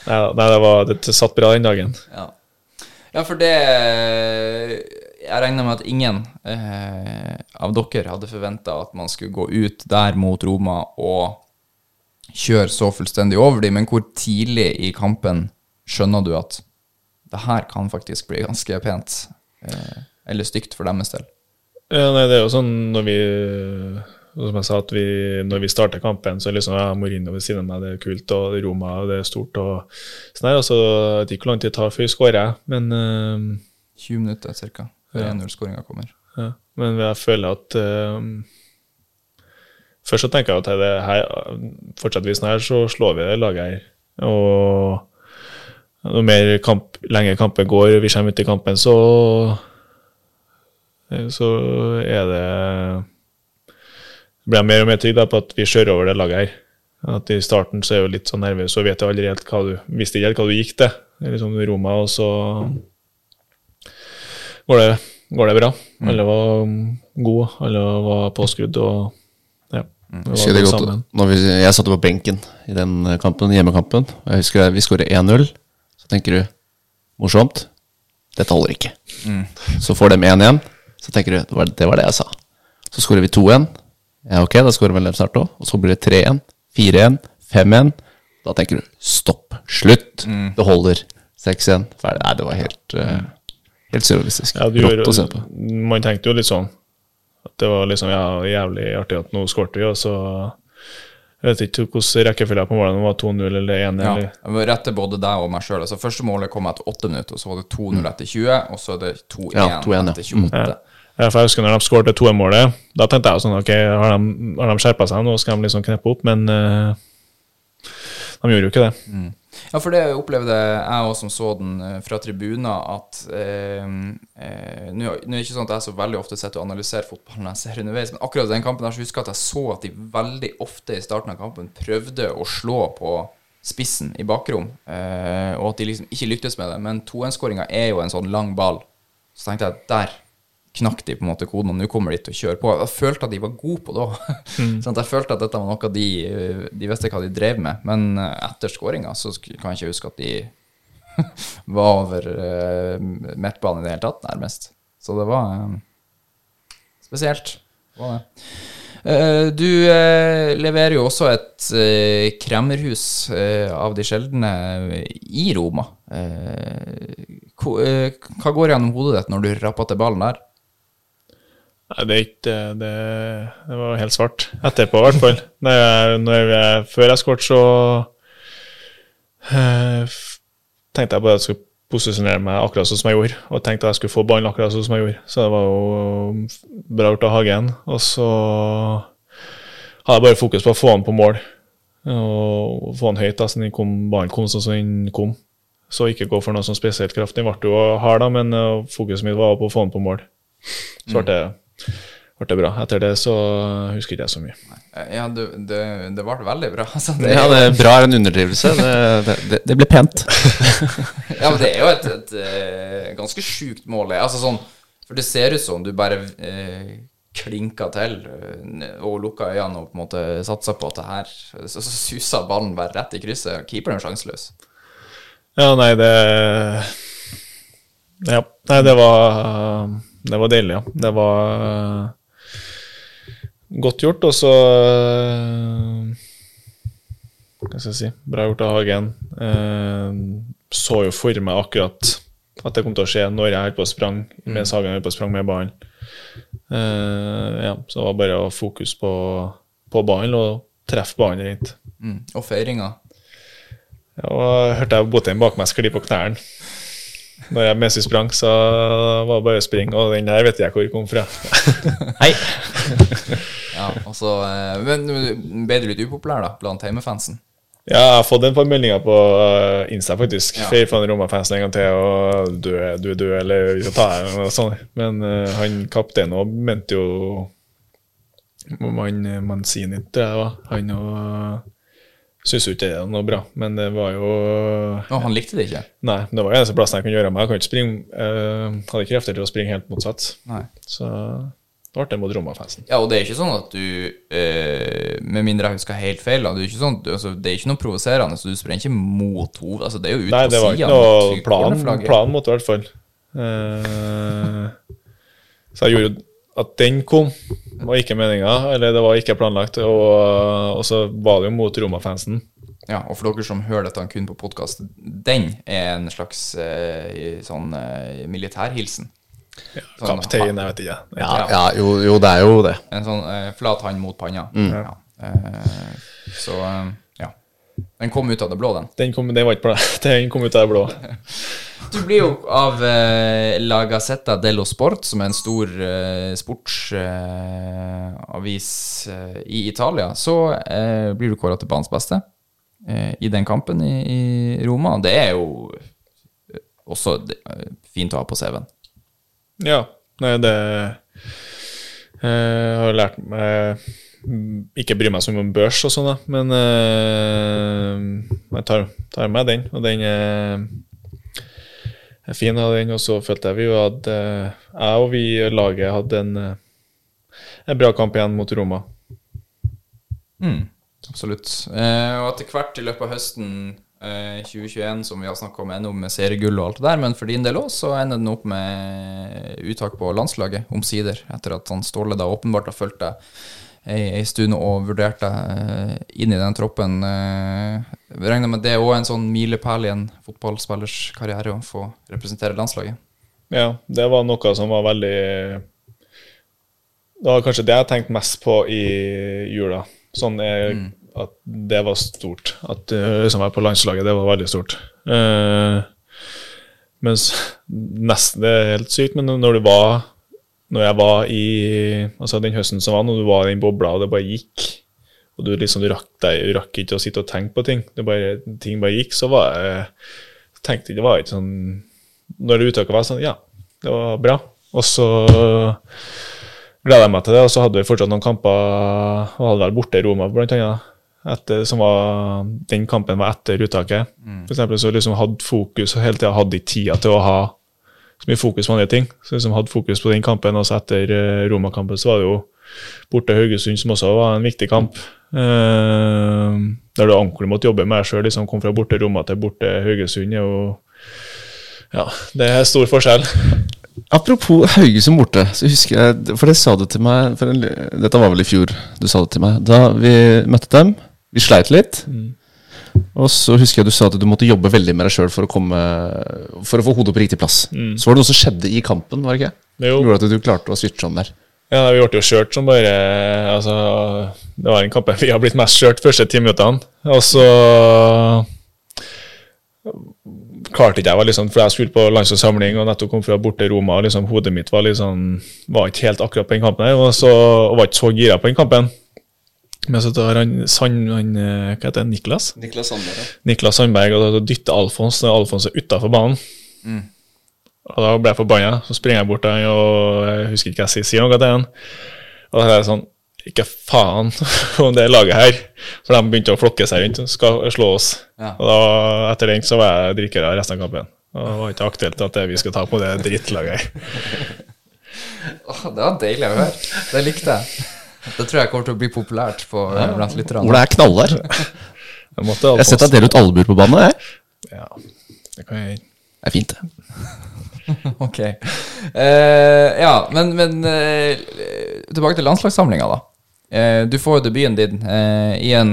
Speaker 5: Nei, nei det, var, det satt bra den dagen.
Speaker 3: Ja. ja, for det Jeg regner med at ingen eh, av dere hadde forventa at man skulle gå ut der mot Roma og kjøre så fullstendig over dem, men hvor tidlig i kampen skjønner du at det her kan faktisk bli ganske pent? Eh, eller stygt for deres del?
Speaker 5: Ja, nei, det er jo sånn når vi som jeg sa, at vi, når vi starter kampen, så er liksom ja, Mourinho ved siden av meg, det er kult, og Roma, det er stort, og sånn her. Og så vet ikke hvor lang tid det tar før vi skårer, men uh,
Speaker 3: 20 minutter ca. før 1-0-skåringa kommer.
Speaker 5: Ja, men jeg føler at uh, Først så tenker jeg at det her, fortsetter vi sånn her, så slår vi det laget her. Og jo mer kamp, lenger kampen går, vi kommer ut i kampen, så så er det blir jeg mer og mer trygg på at vi kjører over det laget her. At I starten så er jeg jo litt sånn nervøs og vet jeg aldri helt hva du visste ikke helt hva du gikk til. Det liksom Roma, og så går det, går det bra. Alle var gode, alle var påskrudd og var
Speaker 4: husker det godt, når vi, Jeg satt på benken i den kampen, hjemmekampen. Jeg husker vi skårer 1-0. Så tenker du morsomt. Dette holder ikke. Så får de 1-1. Så tenker du det var, det var det jeg sa. Så skårer vi 2-1. Ja, ok, da skårer vel dem snart òg. Og så blir det 3-1, 4-1, 5-1. Da tenker du stopp, slutt, det holder. 6-1, ferdig. Nei, det var helt, uh, helt surrealistisk.
Speaker 5: Ja,
Speaker 4: Rått å se på.
Speaker 5: man tenkte jo litt sånn at det var liksom ja, jævlig artig at nå skårte vi, og så Jeg vet ikke hvordan rekkefølgen på målene var 2-0 eller 1
Speaker 3: Ja,
Speaker 5: eller
Speaker 3: rette både deg og meg sjøl. Altså, første målet kom etter 8 minutter, og så var det 2-0 etter 20, og så er det 2-1
Speaker 4: Ja, 2-1, ja.
Speaker 3: etter 28.
Speaker 5: Ja, for jeg husker når de skårte 2-1-målet, da tenkte jeg sånn Ok, har de, har de skjerpa seg nå, skal de liksom kneppe opp, men uh, de gjorde jo ikke det.
Speaker 3: Ja, for det opplevde jeg òg som så den eh, fra tribuner, at eh, eh, nå er det ikke sånn at jeg så veldig ofte sitter og analyserer fotballen jeg ser underveis, men akkurat den kampen der så husker jeg at jeg så at de veldig ofte i starten av kampen prøvde å slå på spissen i bakrom, eh, og at de liksom ikke lyktes med det. Men 2-1-skåringa er jo en sånn lang ball. Så tenkte jeg der knakk de på en måte koden, og nå kommer de til å kjøre på. Jeg følte at de var gode på det òg. Sånn jeg følte at dette var noe de De visste hva de drev med. Men eh, etter skåringa så kan jeg ikke huske at de var over uh, midtbanen i det hele tatt, nærmest. Så det var eh, spesielt. Det var det. Uh, du uh, leverer jo også et uh, kremmerhus av de sjeldne i Roma. Hva går gjennom hodet ditt når du rapper til ballen der?
Speaker 5: Nei, det er ikke det, det var helt svart. Etterpå, i hvert fall. Når når jeg, før jeg skåret, så øh, tenkte jeg bare at jeg skulle posisjonere meg akkurat sånn som jeg gjorde. Og tenkte at jeg skulle få ballen akkurat sånn som jeg gjorde. Så det var jo bra gjort av Hagen. Og så hadde jeg bare fokus på å få han på mål. Og få han høyt, da, så ballen kom sånn som den kom. Så ikke gå for noe sånn spesielt kraft. Den ble jo hard, da, men eh, fokuset mitt var på å få han på mål. Så ble det, ble det bra. Etter det så husker ikke jeg så mye.
Speaker 3: Eh, Ja, det, det, det ble veldig bra. Altså, det,
Speaker 4: Ja, det er bra er en underdrivelse. Det, det, det, det ble pent.
Speaker 3: Ja, men det er jo et, et, et ganske sjukt mål. Altså sånn, for det ser ut som du bare eh, klinka til eh, og lukka øynene og på en måte satsa på at det her Så, så susa ballen bare rett i krysset. Keeperen er sjanseløs.
Speaker 5: Ja, nei, det Ja. Nei, det var Det var deilig, ja. Det var uh, godt gjort, og så uh, Hva skal jeg si Bra gjort av Hagen. Uh, så jo for meg akkurat at det kom til å skje når jeg holdt på å sprang, mens Hagen holdt på å sprang med ballen. Ja, så det var bare å fokus på, på ballen og treffe ballen rent.
Speaker 3: Mm. Og feiringa.
Speaker 5: Ja, og hørte jeg Botheim bak meg skli på knærne. Når jeg mest sprang, så var det bare å springe, og den der vet jeg hvor kom fra.
Speaker 4: Hei.
Speaker 3: Ja, altså, eh, men ble du litt upopulær da, blant heimefansen?
Speaker 5: Ja, jeg har fått en par meldinger på uh, Insta, faktisk.
Speaker 3: Ja.
Speaker 5: Feir Fra Roma-fansen en gang til, og du er, du er død, eller vi skal ta deg, og sånn. Men uh, han kapteinen òg mente jo Man, Manzini, tror jeg det var. Han òg syntes jo ikke det var noe bra, men det var jo
Speaker 3: Å, han likte det ikke?
Speaker 5: Nei, det var eneste plassen jeg kunne gjøre meg. Jeg kunne ikke springe, øh, hadde ikke krefter til å springe helt motsatt.
Speaker 3: Nei.
Speaker 5: Så det ble det mot Roma-fansen.
Speaker 3: Ja, og det er ikke sånn at du øh, Med mindre jeg husker helt feil, da, det er ikke, sånn, altså, det er ikke noe provoserende, så du springer ikke mot hoved. Altså, det er jo ut
Speaker 5: Nei, det var ikke noe plan, plan mot det, i hvert fall. Uh, så jeg gjorde at den kom, var ikke meninga, eller det var ikke planlagt. Og, og så var det jo mot Roma-fansen.
Speaker 3: Ja, og for dere som hører dette kun på podkast, den er en slags eh, sånn eh, militærhilsen. Sånn,
Speaker 5: Kaptein, jeg vet ikke.
Speaker 4: Ja, ja jo, jo, det er jo det.
Speaker 3: En sånn eh, flat hand mot panna.
Speaker 5: Mm.
Speaker 3: Ja. Eh, så eh, ja. Den kom ut av det blå, den.
Speaker 5: Den kom, den var ikke den kom ut av det blå.
Speaker 3: Du blir jo av eh, La Gazzetta dello Sport, som er en stor eh, sportsavis eh, i Italia, så blir du kåra til banens beste i den kampen i, i Roma. Det er jo også det, fint å ha på CV-en.
Speaker 5: Ja, nei, det Jeg har lært meg Ikke bry meg så mye om børs og sånn, men jeg tar, tar med den, og den er fin. av den, og så følte jeg vi jo at jeg og vi i laget hadde en, en bra kamp igjen mot Roma.
Speaker 3: Mm, absolutt. Eh, og etter hvert i løpet av høsten eh, 2021, som vi har snakka om, ender opp med seriegull og alt det der, men for din del òg, så ender den opp med uttak på landslaget, omsider, etter at han Ståle da åpenbart har fulgt deg ei, stund og vurderte eh, inn i den troppen. Eh, jeg regner med det er òg en sånn milepæl i en fotballspillers karriere å få representere landslaget.
Speaker 5: Ja, det var noe som var veldig Det var kanskje det jeg tenkte mest på i jula. Sånn er, at det var stort. At uh, liksom være på landslaget, det var veldig stort. Uh, mens nesten Det er helt sykt, men når du var Når jeg var i Altså den høsten som var, når du var i den bobla, og det bare gikk og du liksom du rakk, deg, du rakk ikke å sitte og tenke på ting, det bare, ting bare gikk, så var jeg tenkte det var ikke sånn Når det uttaket var sånn, ja, det var bra. Og så gleda jeg meg til det, og så hadde vi fortsatt noen kamper, og hadde vel borte i Roma, blant annet. Etter, som var, den kampen var etter uttaket. For eksempel så liksom hadde fokus og hele tida hadde ikke tida til å ha så mye fokus på andre ting. Så liksom hadde fokus på den kampen. Og så etter eh, Roma-kampen så var det jo borte Haugesund som også var en viktig kamp. Uh, der du ordentlig måtte jobbe med deg sjøl. Liksom, kom fra borte Roma til borte Haugesund. Og ja, det er stor forskjell.
Speaker 4: Apropos Haugesund borte, så husker jeg For det sa du til meg en, Dette var vel i fjor du sa det til meg. Da vi møtte dem, vi sleit litt. Og så husker jeg du sa at du måtte jobbe veldig med deg sjøl for, for å få hodet på riktig plass. Så var det noe som skjedde i kampen, var det ikke?
Speaker 5: Jo.
Speaker 4: Gjorde at du klarte å switche om der.
Speaker 5: Ja, Vi ble jo kjørt som bare altså, Det var en kamp vi har blitt mest kjørt første ti minuttene. Og så klarte ikke jeg, var liksom, for jeg skulle på landslagssamling og nettopp kom fra borte Roma. og liksom Hodet mitt var liksom var ikke helt akkurat på den kampen her, og, så, og var ikke så gira på den kampen. Men så tar han, Sand, han eh, hva heter det, Niklas?
Speaker 4: Niklas Sandberg.
Speaker 5: Niklas Sandberg og dytter Alfons når Alfons er utafor banen. Og Da ble jeg forbanna. Så springer jeg bort til han og jeg husker ikke hva jeg sier, noe til han. Og da er sånn Ikke faen om det laget her. For de begynte å flokke seg rundt og skal slå oss.
Speaker 3: Ja.
Speaker 5: Og da, etter den så var jeg drikker resten av kampen. Og det var ikke aktuelt at vi skal ta på det drittlaget her.
Speaker 3: Åh, det var deilig å høre. Det likte jeg. Det tror jeg kommer til å bli populært på, blant lytterne.
Speaker 4: Hvor det er knallhard.
Speaker 5: Jeg måtte
Speaker 4: Jeg har sett deg dele ut albuer på banen. jeg.
Speaker 5: Ja, det kan jeg
Speaker 4: Det er fint, det.
Speaker 3: Ok. Uh, ja, men, men uh, tilbake til landslagssamlinga, da. Uh, du får jo debuten din eh, i en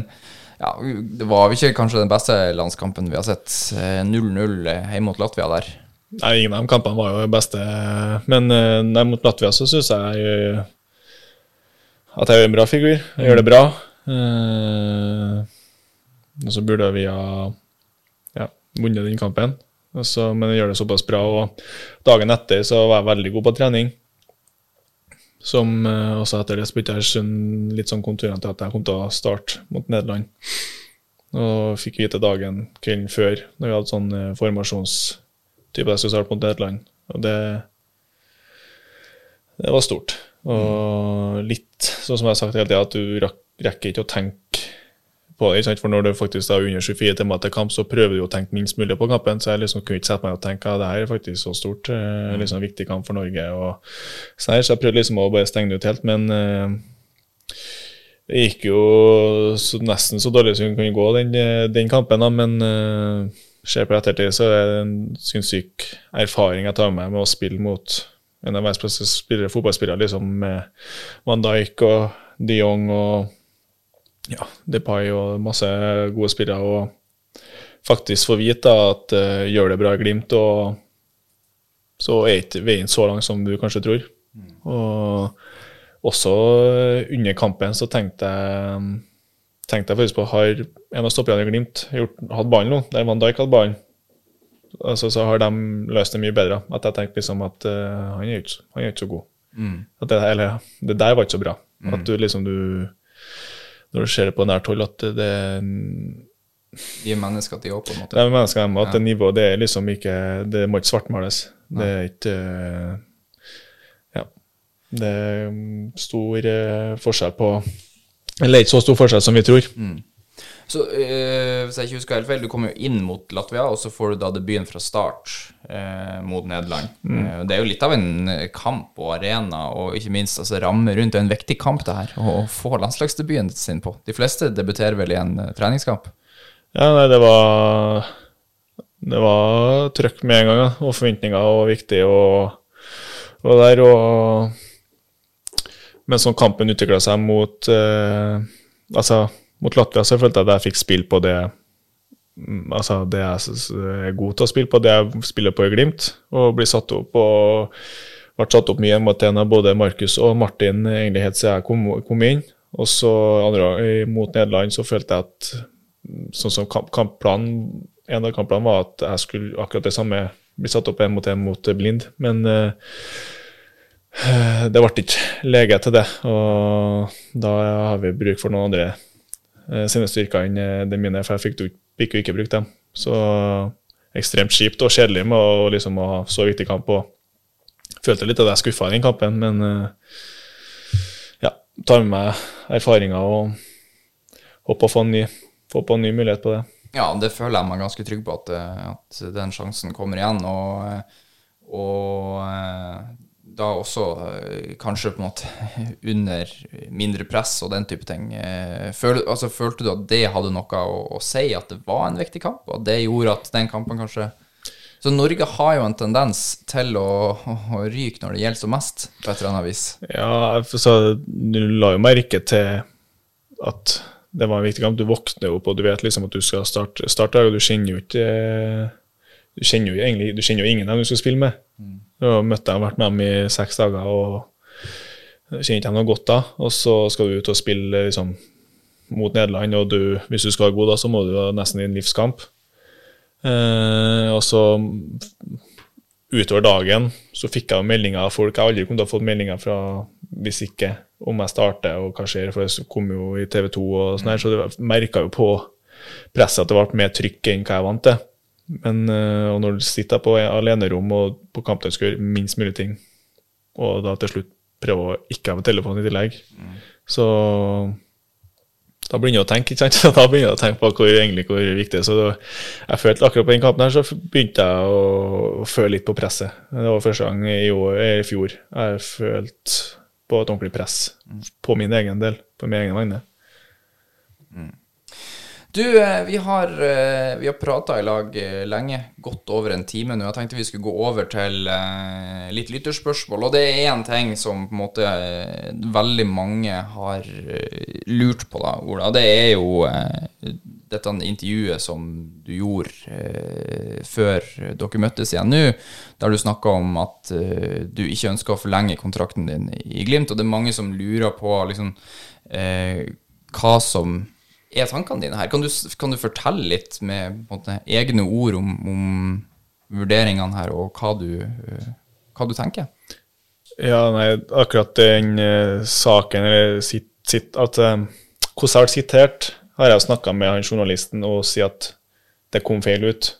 Speaker 3: ja, Det var ikke kanskje den beste landskampen vi har sett. Eh, 0-0 hjemme mot Latvia der.
Speaker 5: Nei, ingen av de kampene var jo beste. Men nei, mot Latvia så syns jeg at jeg gjør en bra figur. Jeg gjør det bra. Uh, og så burde vi ha ja, vunnet den kampen. Så- men jeg gjør det såpass bra. Og dagen etter så var jeg veldig god på trening. Som uh, også etter det spilte jeg litt sånn konturene til at jeg kom til å starte mot Nederland. Og fikk vite dagen kvelden før, når vi hadde sånn uh, formasjonstype jeg skulle starte mot Nederland. Og det, det var stort. Og litt sånn som jeg har sagt hele tida, at du rekker ikke å tenke på det. For når du faktisk er under 24 timer til kamp, så prøver du å tenke minst mulig på kampen. Så jeg liksom kunne ikke sette meg og tenke at det her er faktisk så stort. mm. liksom Viktig kamp for Norge. Så jeg prøvde liksom å bare stenge det ut helt. Men uh, det gikk jo så, nesten så dårlig som det kunne gå, den, eh, den kampen. da, Men uh, ser på ettertid, så er det en sinnssyk erfaring jeg tar med meg med å spille mot en av verdens beste spillere, fotballspillere, liksom med Van Dijk og de Jong og ja, Depay og masse gode spillere. Og faktisk få vite at uh, gjør det bra i Glimt, og så er ikke veien så lang som du kanskje tror. Og også eh, under kampen så tenkte jeg tenkte jeg faktisk på har en av stopperne i Glimt gjort, hatt ballen nå, der Van Dijk hadde ballen. Altså, så har de løst det mye bedre. At jeg tenkte liksom at uh, han, er ikke, han er ikke så god. At det, eller, det der var ikke så bra. At du liksom du Når du ser det på nært hold, at det,
Speaker 3: De er mennesker til å, på en måte.
Speaker 5: Det er mennesker hjemme, at det nivået det er liksom ikke Det må ikke svartmales. Det er ikke Ja. Det er mm, stor eh, forskjell på Eller ikke så stor forskjell som vi tror.
Speaker 3: Så eh, hvis jeg ikke husker helt feil, du kommer jo inn mot Latvia, og så får du da debuten fra start eh, mot Nederland. Eh, det er jo litt av en kamp og arena, og ikke minst altså, ramme rundt. Det er en viktig kamp, det her, å få landslagsdebuten sin på. De fleste debuterer vel i en treningskamp.
Speaker 5: Ja, nei, det var Det var trøkk med en gang, ja. og forventninger og viktig og, og der. Og men sånn kampen utvikla seg mot eh, Altså, mot Latvia så følte jeg at jeg fikk spille på det mm, Altså det jeg er god til å spille på, det jeg spiller på i Glimt. Og blir satt opp og ble satt opp mye mot en av både Markus og Martin egentlig helt siden jeg kom, kom inn. Og så andre, mot Nederland så følte jeg at sånn som kamp, kampplanen En av kampplanene var at jeg skulle akkurat det samme bli satt opp en mot en mot Blind, men eh, det ble ikke lege til det. Og da har vi bruk for noen andre sine styrker enn de mine, for jeg fikk, fikk jo ikke brukt dem. Så ekstremt kjipt og kjedelig med å, liksom, ha så viktig kamp. og Følte litt at jeg skuffa i den kampen, men eh, ja, tar med meg erfaringer og håper å få en ny, få på en ny mulighet på det.
Speaker 3: Ja, det føler jeg meg ganske trygg på at, eh, at den sjansen kommer igjen. Og, eh, og eh, da også eh, kanskje på en måte under mindre press og den type ting. Eh, føl, altså, følte du at det hadde noe å, å si, at det var en viktig kamp, og at det gjorde at den kampen kanskje Så Norge har jo en tendens til å, å, å ryke når det gjelder som mest, på et eller annet vis.
Speaker 5: Ja, så du la jo merke til at det var en viktig kamp. Du våkner opp og du vet liksom at du skal starte, starte og du kjenner jo ikke Du kjenner jo egentlig du kjenner jo ingen av dem du skal spille med. Du har møtt dem, vært med dem i seks dager og kjenner ikke dem noe godt da. Og så skal du ut og spille liksom mot Nederland, og du, hvis du skal være god da, så må du ha nesten i en livskamp. Eh, og så utover dagen så fikk jeg meldinger av folk. Jeg har aldri kommet til å få meldinger fra hvis ikke om jeg starter og hva skjer, for jeg kom jo i TV 2 og sånn her, så jeg merka jo på presset at det ble mer trykk enn hva jeg vant til. Men eh, og når du sitter på alenerom og på kampdag skal gjøre minst mulig ting, og da til slutt prøve å ikke ha med telefonen i tillegg, så da begynner jeg å tenke, ikke sant? Da begynner jeg å tenke på hvor, egentlig hvor viktig det er. Så jeg følte akkurat på den kampen her, så begynte jeg å, å føle litt på presset. Det var første gang i, år, i fjor jeg følte på et ordentlig press på min egen del, på min egen vegne.
Speaker 3: Du, eh, vi har, eh, vi har prata i lag eh, lenge, godt over en time nå. Jeg tenkte vi skulle gå over til litt lytterspørsmål. Og det er én ting som på en måte veldig mange har lurt på, da, Ola. Det er jo dette intervjuet som du gjorde før dere møttes igjen nå, der du snakka om at du ikke ønsker å forlenge kontrakten din i Glimt. Og det er mange som lurer på liksom, hva som er tankene dine her? Kan du, kan du fortelle litt med måte, egne ord om, om vurderingene her, og hva du, eh, hva du tenker?
Speaker 5: Ja, nei, akkurat den uh, saken, eller sitt, sitt, at eh, hvordan jeg har sitert, har jeg snakka med han journalisten og si at det kom feil ut.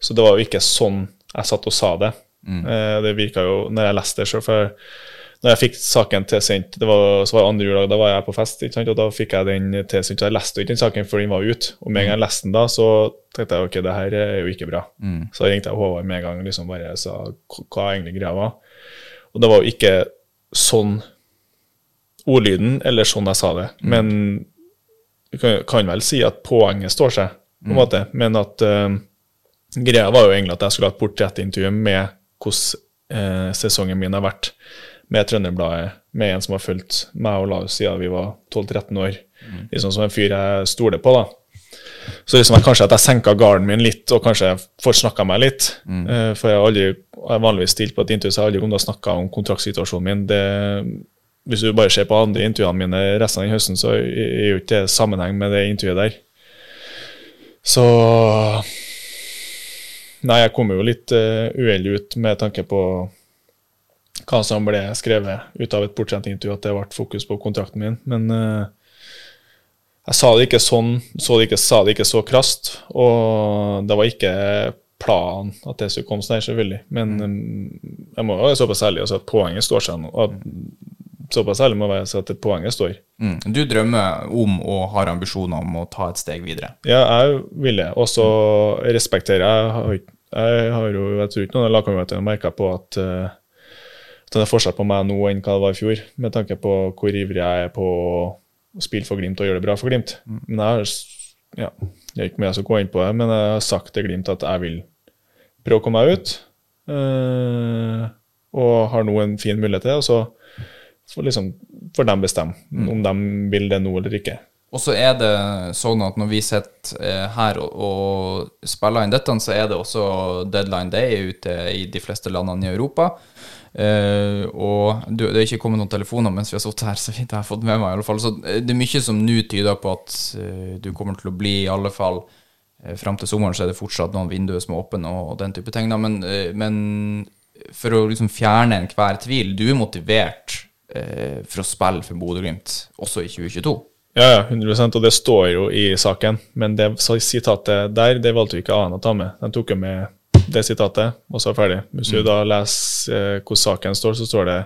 Speaker 5: Så det var jo ikke sånn jeg satt og sa det. Eh, det virka jo, når jeg leste det sjøl, for når jeg fikk saken tilsendt, det var, så var det andre juledag, da var jeg på fest, ikke sant? og da fikk jeg den tilsendt. Så jeg leste ikke den saken før den var ute. Og med en gang jeg leste den da, så tenkte jeg ok, det her er jo ikke bra. Så da ringte jeg Håvard med en gang liksom bare sa hva egentlig greia var. Og det var jo ikke sånn ordlyden, eller sånn jeg sa det. Men du kan, kan vel si at poenget står seg, på en måte. Men at uh, greia var jo egentlig at jeg skulle ha et portrettintervju med hvordan uh, sesongen min har vært med Trønderbladet, med en som har fulgt meg og Laus siden vi var 12-13 år. Liksom som en fyr jeg stoler på, da. Så liksom jeg, kanskje at jeg senka garden min litt, og kanskje får snakka meg litt. Eh, for jeg har aldri, jeg vanligvis stilt på et intervju, så jeg har aldri kommet til å snakke om kontraktsituasjonen min. Det, hvis du bare ser på andre intervjuene mine resten av den høsten, så er jo ikke det sammenheng med det intervjuet der. Så Nei, jeg kom jo litt uh, uheldig ut med tanke på hva som ble skrevet ut av et portrettintervju, at det ble fokus på kontrakten min. Men uh, jeg sa det ikke sånn, så det ikke, sa det ikke så krast. Og det var ikke planen at det skulle komme sånn, selvfølgelig. Men um, jeg må være såpass ærlig og si at poenget står seg. At, såpass ærlig må jeg så at poenget står.
Speaker 3: Mm. Du drømmer om og har ambisjoner om å ta et steg videre.
Speaker 5: Ja, jeg vil det. Og så respekterer jeg. Jeg har, jo, jeg tror ikke noen av lagkameratene har merka på at uh, at det er forskjell på meg nå enn hva det var i fjor, med tanke på hvor ivrig jeg er på å spille for Glimt og gjøre det bra for Glimt. Men jeg har ja, det er ikke mye jeg skal gå inn på det, men jeg har sagt til Glimt at jeg vil prøve å komme meg ut. Øh, og har nå en fin mulighet til det, og så får liksom, får de bestemme om de vil det nå eller ikke.
Speaker 3: Og så er det sånn at når vi sitter eh, her og, og spiller inn dette, så er det også deadline day ute i de fleste landene i Europa. Eh, og du, det er ikke kommet noen telefoner mens vi har sittet her, så vidt jeg har fått med meg. i alle fall Så eh, det er mye som nå tyder på at uh, du kommer til å bli, i alle fall uh, fram til sommeren, så er det fortsatt noen vinduer som er åpne og, og den type ting. Men, uh, men for å liksom fjerne enhver tvil, du er motivert for å spille for Bodø-Glimt også i 2022.
Speaker 5: Ja, ja, 100% og det står jo i saken, men det sitatet der, det valgte vi ikke annet å ta med. De tok jo med det sitatet, og så er ferdig. Hvis du da leser eh, hvordan saken står, så står det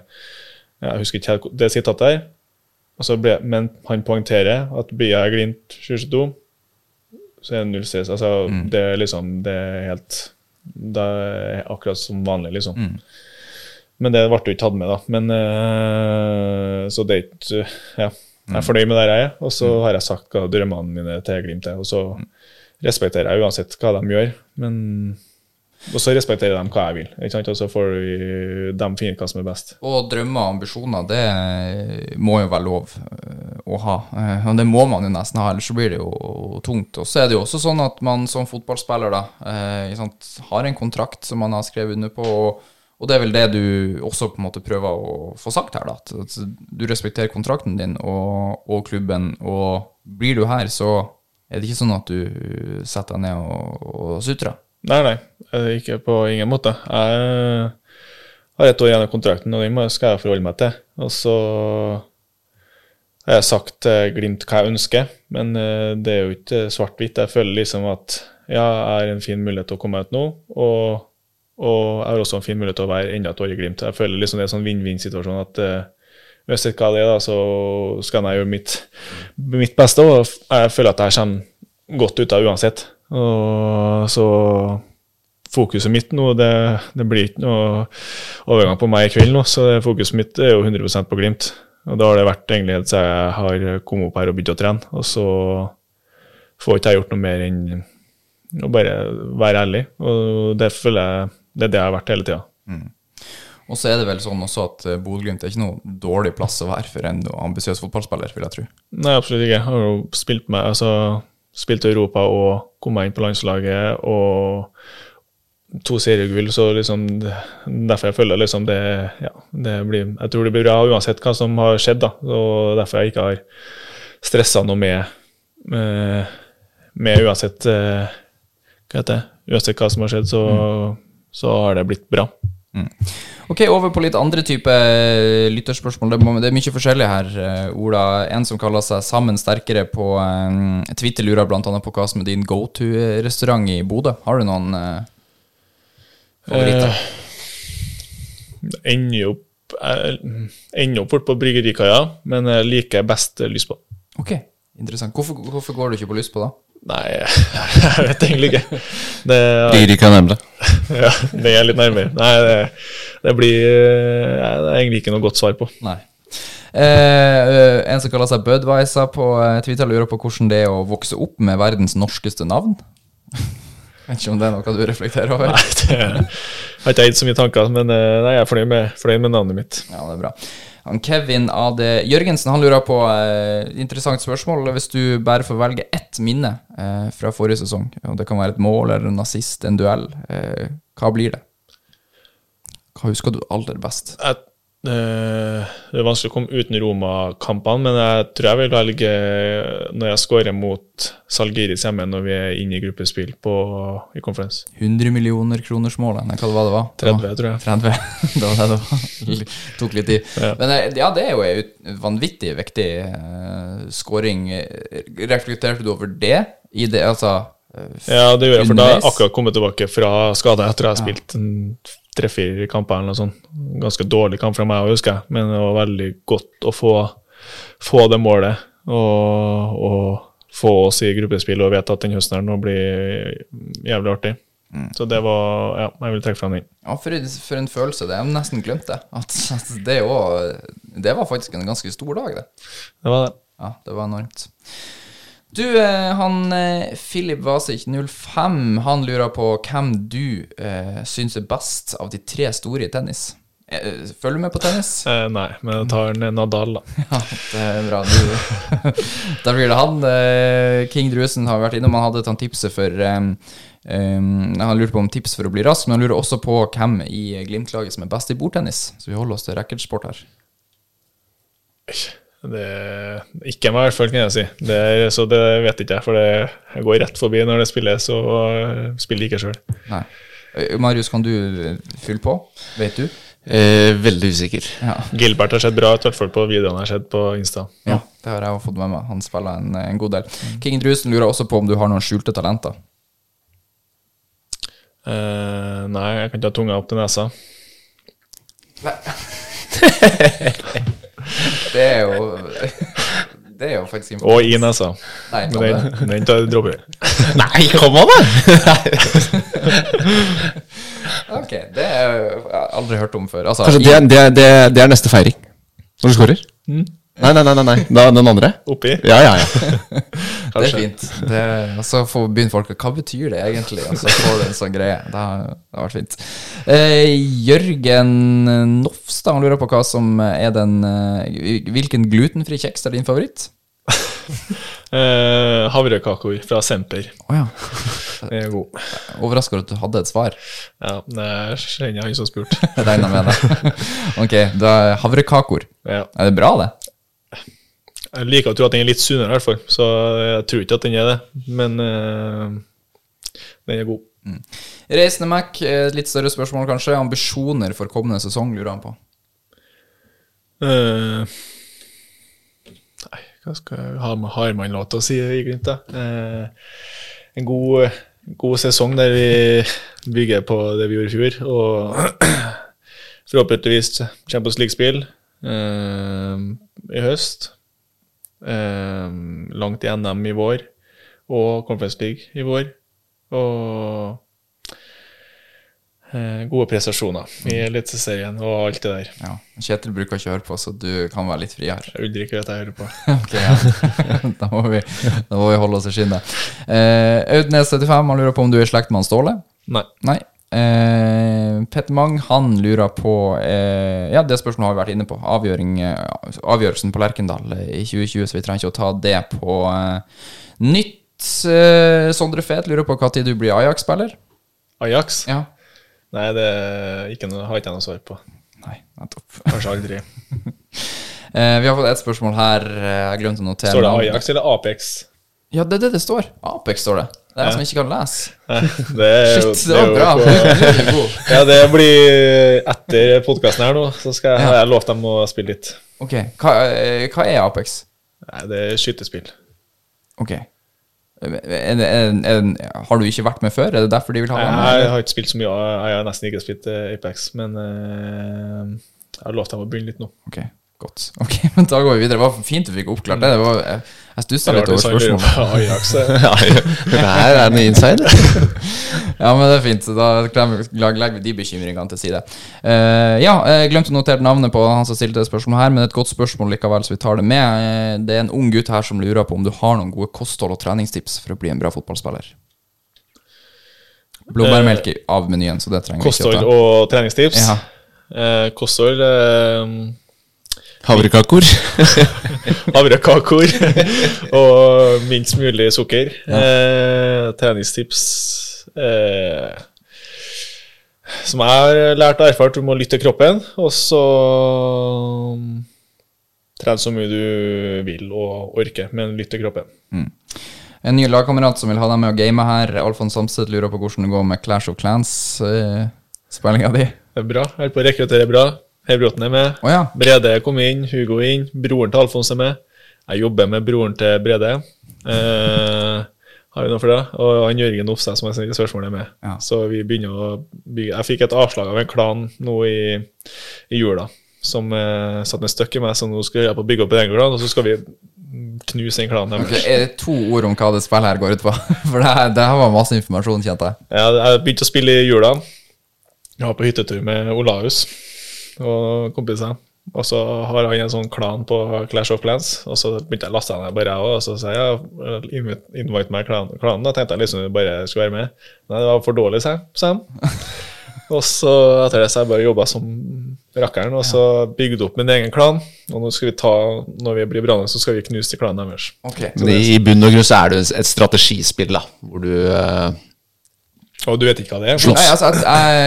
Speaker 5: Jeg husker ikke helt det sitatet her. og så ble, men han poengterer at blir jeg Glimt 22, så er det null stress. Altså, det er liksom Det er helt det er akkurat som vanlig, liksom. Men det ble jo ikke tatt med, da. Men eh, Så det er ikke Ja. Jeg er fornøyd med der jeg er, og så har jeg sagt hva drømmene mine til Glimt er. Og så respekterer jeg uansett hva de gjør, men og så respekterer de hva jeg vil. Ikke sant? Og så får de finne hva som er best.
Speaker 3: Og drømmer og ambisjoner, det må jo være lov eh, å ha. Eh, Og det må man jo nesten ha, ellers så blir det jo tungt. Og så er det jo også sånn at man som fotballspiller da, eh, har en kontrakt som man har skrevet under på, og, og det er vel det du også på en måte prøver å få sagt her, da. At du respekterer kontrakten din og, og klubben, og blir du her, så er det ikke sånn at du setter deg ned og, og sutrer.
Speaker 5: Nei, nei, ikke på ingen måte. Jeg har et år igjen av kontrakten, og den skal jeg forholde meg til. Og så har jeg sagt Glimt hva jeg ønsker, men eh, det er jo ikke svart-hvitt. Jeg føler liksom at ja, jeg har en fin mulighet til å komme ut nå, og, og jeg har også en fin mulighet til å være enda et år i Glimt. Jeg føler liksom det er en sånn vinn-vinn-situasjon at eh, uansett hva det er, da, så skal jeg gjøre mitt, mitt beste, og jeg føler at jeg kommer godt ut av uansett. Og så fokuset mitt nå, det, det blir ikke noe overgang på meg i kveld nå, så fokuset mitt er jo 100 på Glimt. Og da har det vært egentlig helt siden jeg har kommet opp her og begynt å trene. Og så får ikke jeg gjort noe mer enn å bare være ærlig. Og det føler jeg det er det jeg har vært hele tida.
Speaker 3: Og så er det vel sånn også at eh, Bodø-Glimt er ikke noe dårlig plass å være for en ambisiøs fotballspiller, vil jeg tro.
Speaker 5: Nei, absolutt ikke. Jeg har jo spilt med altså, spilt i Europa og kommet inn på landslaget og to seriegull, så liksom Derfor jeg føler liksom det Ja, det blir Jeg tror det blir bra uansett hva som har skjedd, da. Og derfor jeg ikke har stressa noe med med, med uansett eh, Hva heter det? Uansett hva som har skjedd, så, så har det blitt bra.
Speaker 3: Ok, over på litt andre type lytterspørsmål. Det, er mye forskjellig her, eh, Ola. En som kaller seg Sammen sterkere på eh, Twitter, lurer annet på hva som er din go to-restaurant i Bodø. Har du noen eh, favoritter?
Speaker 5: Eh, ender opp ender opp fort på Bryggerikaia, men jeg liker best Lysbå.
Speaker 3: ok, interessant. Hvorfor, hvorfor går du ikke på lyst på da?
Speaker 5: Nei, jeg vet egentlig ikke. Det,
Speaker 4: Blir ikke nærmere.
Speaker 5: ja, det er litt nærmere. Nei, det, det blir eh, Det er egentlig ikke noe godt svar på.
Speaker 3: Nei. Eh, en som kaller seg Budwiser på eh, Twitter, lurer på hvordan det er å vokse opp med verdens norskeste navn. Vet ikke om det er noe du reflekterer over?
Speaker 5: Nei, det har ikke jeg gitt så mye tanker, men eh, nei, jeg er fornøyd med, fornøyd med navnet mitt.
Speaker 3: Ja, det er bra. Han Kevin AD Jørgensen han lurer på eh, Interessant spørsmål. Hvis du bare får velge ett minne eh, fra forrige sesong, og det kan være et mål eller en nazist, en duell, eh, hva blir det? Hva husker du aller best?
Speaker 5: Eh, det er vanskelig å komme uten Roma-kampene, men jeg tror jeg vil velge når jeg skårer mot Salgiris hjemme når vi er inne i gruppespill på, i konferanse.
Speaker 3: 100 millioner kronersmålet? eller hva det var? Det var
Speaker 5: 30, tror jeg.
Speaker 3: 30. det var det det var. Tok litt tid.
Speaker 5: Ja.
Speaker 3: Men eh, ja, det er jo en vanvittig viktig uh, scoring. Eh, Reflekterte du over det? I det, altså eh,
Speaker 5: Ja, det gjør jeg, for da har jeg akkurat kommet tilbake fra skade etter jeg har spilt en tre-fire kamper eller noe sånt. Ganske dårlig kamp fra meg òg, husker jeg, men det var veldig godt å få, få det målet. Og, og få oss i gruppespill og vite at den høsten her nå blir jævlig artig. Så det var Ja, jeg vil trekke fram den.
Speaker 3: Ja, for, for en følelse. Det. Jeg nesten glemt det. At, at det, var, det var faktisk en ganske stor dag, det.
Speaker 5: Det var det.
Speaker 3: Ja, det var enormt. Du, eh, han eh, Philip Vasic 05, han lurer på hvem du eh, syns er best av de tre store i tennis. Eh, Følger du med på tennis?
Speaker 5: Eh, nei, men jeg tar Nadal, da.
Speaker 3: Ja, det er bra. Du, da blir det han. King Drusen har vært innom. Han hadde tatt tipset for um, um, Han lurte på om tips for å bli rask, men han lurer også på hvem i Glimt-laget som er best i bordtennis. Så vi holder oss til racketsport her.
Speaker 5: Det Ikke meg, i hvert fall, kan jeg si. Det så det vet ikke jeg, for det jeg går rett forbi når det spilles, og uh, spiller ikke sjøl.
Speaker 3: Nei. Eh, Marius, kan du eh, fylle på? Vet du?
Speaker 4: Eh, veldig usikker.
Speaker 3: Ja.
Speaker 5: Gilbert har sett bra ut, i hvert fall på videoene jeg har sett på Insta.
Speaker 3: ja. Det har jeg også fått med meg. Han spiller en, en god del. King Drusen lurer også på om du har noen skjulte talenter.
Speaker 5: Eh, nei, jeg kan ikke ha tunga opp til nesa.
Speaker 3: Det er jo Det er jo faktisk
Speaker 5: Og i nesa.
Speaker 3: Nei, det.
Speaker 5: den, den tar- dropper vi.
Speaker 4: Nei, kom an, da!
Speaker 3: Ok, det har jeg aldri hørt om før. Altså,
Speaker 4: Kanskje det, er- det, er- det, er- det er neste feiring? Når du scorer? Nei, nei, nei, nei, nei. Da, den andre?
Speaker 5: Oppi.
Speaker 4: Ja, ja, ja.
Speaker 3: det er fint. Det, og så får begynne folk Hva betyr det egentlig? Og så får du en sånn greie. Det har, det har vært fint. Eh, Jørgen Nofstad han lurer på hva som er den eh, Hvilken glutenfri kjeks er din favoritt?
Speaker 5: Eh, havrekakor fra Semper.
Speaker 3: Oh, ja.
Speaker 5: Det er god.
Speaker 3: Overrasker at du hadde et svar.
Speaker 5: Ja, det kjenner han som spurte.
Speaker 3: Jeg regna med det. ok, da havrekakor.
Speaker 5: Ja.
Speaker 3: Er det bra, det?
Speaker 5: Jeg liker å tro at den er litt sunnere, i hvert fall. Så jeg tror ikke at den er det. Men uh, den er god.
Speaker 3: Reisende Mac, eh, litt større spørsmål kanskje. Ambisjoner for kommende sesong, lurer han på.
Speaker 5: Uh, nei, hva skal jeg ha med Harman-låta si i Glimt, da? Eh, en god, god sesong der vi bygger på det vi gjorde i fjor, og forhåpentligvis Champions League-spill uh, i høst. Eh, langt i NM i vår, og Conference League i vår. Og eh, gode prestasjoner i Eliteserien og alt det der.
Speaker 3: Ja, Kjetil bruker ikke å høre på, så du kan være litt friere.
Speaker 5: Ulrik vet jeg hører på.
Speaker 3: Ok, ja. da, må vi, da må vi holde oss i skinnet. Eh, Audnes75 han lurer på om du er i slekt med Ståle.
Speaker 5: Nei.
Speaker 3: Nei. Eh, Petter Mang han lurer på eh, Ja, det spørsmålet har vi vært inne på. Eh, avgjørelsen på Lerkendal eh, i 2020, så vi trenger ikke å ta det på eh, nytt. Eh, Sondre Fet lurer på når du blir Ajax-spiller.
Speaker 5: Ajax?
Speaker 3: Ja.
Speaker 5: Nei, det ikke noe, har ikke jeg noe svar på.
Speaker 3: Nei, nettopp.
Speaker 5: Kanskje aldri.
Speaker 3: Eh, vi har fått et spørsmål her. Jeg glemte å notere.
Speaker 5: Står det. Ajax eller Apex?
Speaker 3: Ja, det er det det står. Apex står det. Det er jeg som ikke kan lese.
Speaker 5: Det er
Speaker 3: Shit, det var bra.
Speaker 5: på-. Ja, det blir etter podkasten her nå, så skal jeg, jeg lovt dem å spille litt.
Speaker 3: Ok, hva, eh, hva er Apex?
Speaker 5: Nei, det er skytespill.
Speaker 3: Ok. Er, er, er, er, har du ikke vært med før? Er det derfor de vil ha deg med?
Speaker 5: Jeg har ikke spilt så mye, jeg har nesten ikke spilt eh, Apex, men eh, jeg har lovt dem å begynne litt nå.
Speaker 3: Ok, godt. Ok, men Da går vi videre. Det var fint du fikk oppklart det. det var, jeg jeg stussa litt over spørsmålet.
Speaker 5: Eh.
Speaker 4: det her er en inside.
Speaker 3: Ja, men det er fint. så Da legger vi de bekymringene til side. Uh, ja, jeg glemte å notere navnet på han som stilte det spørsmålet her, men et godt spørsmål likevel, så vi tar det med. Eh, Det er en ung gutt her som lurer på om du har noen gode kosthold- og treningstips for å bli en bra fotballspiller. Blåbærmelk er av menyen, så det trenger vi ikke å ta.
Speaker 5: og treningstips.
Speaker 3: Ja.
Speaker 5: Uh, kosthold eh,
Speaker 4: Havrekakor.
Speaker 5: Havrekakor og minst mulig sukker. Eh, treningstips eh, Som jeg har lært og erfart, du må lytte til kroppen, og så trene så mye du vil og orker, men lytte til kroppen.
Speaker 3: En ny lagkamerat som vil ha deg med å game her, Alfons Samstedt, lurer på hvordan det går med Clash of Clans-spillinga di.
Speaker 5: Det er bra. Jeg holder på å rekruttere bra. Herbråten er med.
Speaker 3: Oh, ja.
Speaker 5: Brede kom inn, Hugo inn, broren til Alfons er med. Jeg jobber med broren til Brede. Eh, har vi noe for det? Og han Jørgen Ofstad som jeg sendte spørsmålet med.
Speaker 3: Ja.
Speaker 5: Så vi begynner å bygge Jeg fikk et avslag av en klan nå i, i jula som eh, satte en støkk i meg, så nå skal jeg på å bygge opp en egen klan, og så skal vi knuse den klanen
Speaker 3: Ok,
Speaker 5: deres.
Speaker 3: er det to ord om hva det spillet her går ut på? For det det her var masse informasjon, kjente jeg.
Speaker 5: Jeg, jeg begynte å spille i jula. Jeg var på hyttetur med Olaus og kompiser. Og så har han en sånn klan på Clash of Clans, og så begynte jeg å laste ned bare jeg òg. Og så sa jeg ja, invite, invite meg i klan, klanen. Da tenkte jeg liksom bare jeg skulle være med. Nei, det var for dårlig, sa han. Og så etter det så har jeg bare jobba som rakkeren, og så bygde opp min egen klan. Og nå skal vi ta, når vi blir brannet, så skal vi knuse til klanen deres.
Speaker 3: Okay.
Speaker 4: Men i bunn og grunn så er det et strategispill, da. Hvor du eh,
Speaker 5: Og du vet ikke hva det er?
Speaker 4: Slåss.
Speaker 3: Nei, altså, jeg,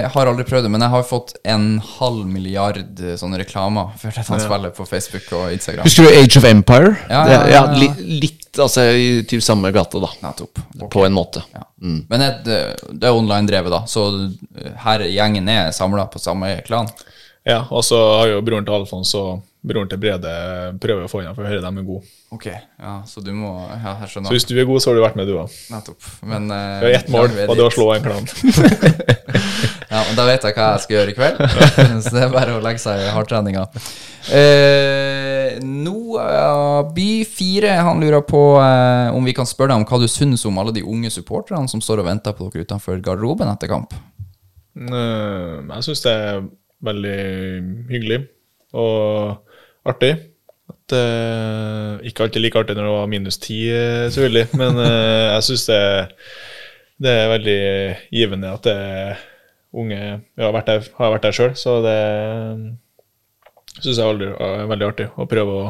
Speaker 3: jeg har aldri prøvd det, men jeg har fått en halv milliard eh, sånne reklamer for dette spillet på Facebook og Instagram.
Speaker 4: Husker du Age of Empire?
Speaker 3: Ja, ja, ja,
Speaker 4: ja,
Speaker 3: ja.
Speaker 4: li, litt altså i typ samme gate, da.
Speaker 3: Nettopp.
Speaker 4: På en måte.
Speaker 3: Ja. Men det, det, er online-drevet, da, så her gjengen er samla på samme klan.
Speaker 5: Ja, og så har jo broren til Alfons og broren til Brede prøver å få inn for å høre dem er gode.
Speaker 3: Ok, ja, så du må Ja, jeg
Speaker 5: Så hvis du er god, så har du vært med, du òg.
Speaker 3: Nettopp. Men
Speaker 5: er ett mål, og det å slå en klan.
Speaker 3: Ja, og Da vet jeg hva jeg skal gjøre i kveld. så det er bare å legge seg i hardtreninga. Eh, uh, By 4 han lurer på eh, om vi kan spørre deg om hva du syns om alle de unge supporterne som står og venter på dere utenfor garderoben etter kamp.
Speaker 5: Eh, jeg syns det er veldig hyggelig og artig. At, uh, ikke alltid like artig når det var minus ti, eh, selvfølgelig, men uh, jeg syns det, det er veldig givende at det er unge Jeg har vært der, har vært der sjøl, så det syns jeg veldig, er veldig artig. Å prøve å,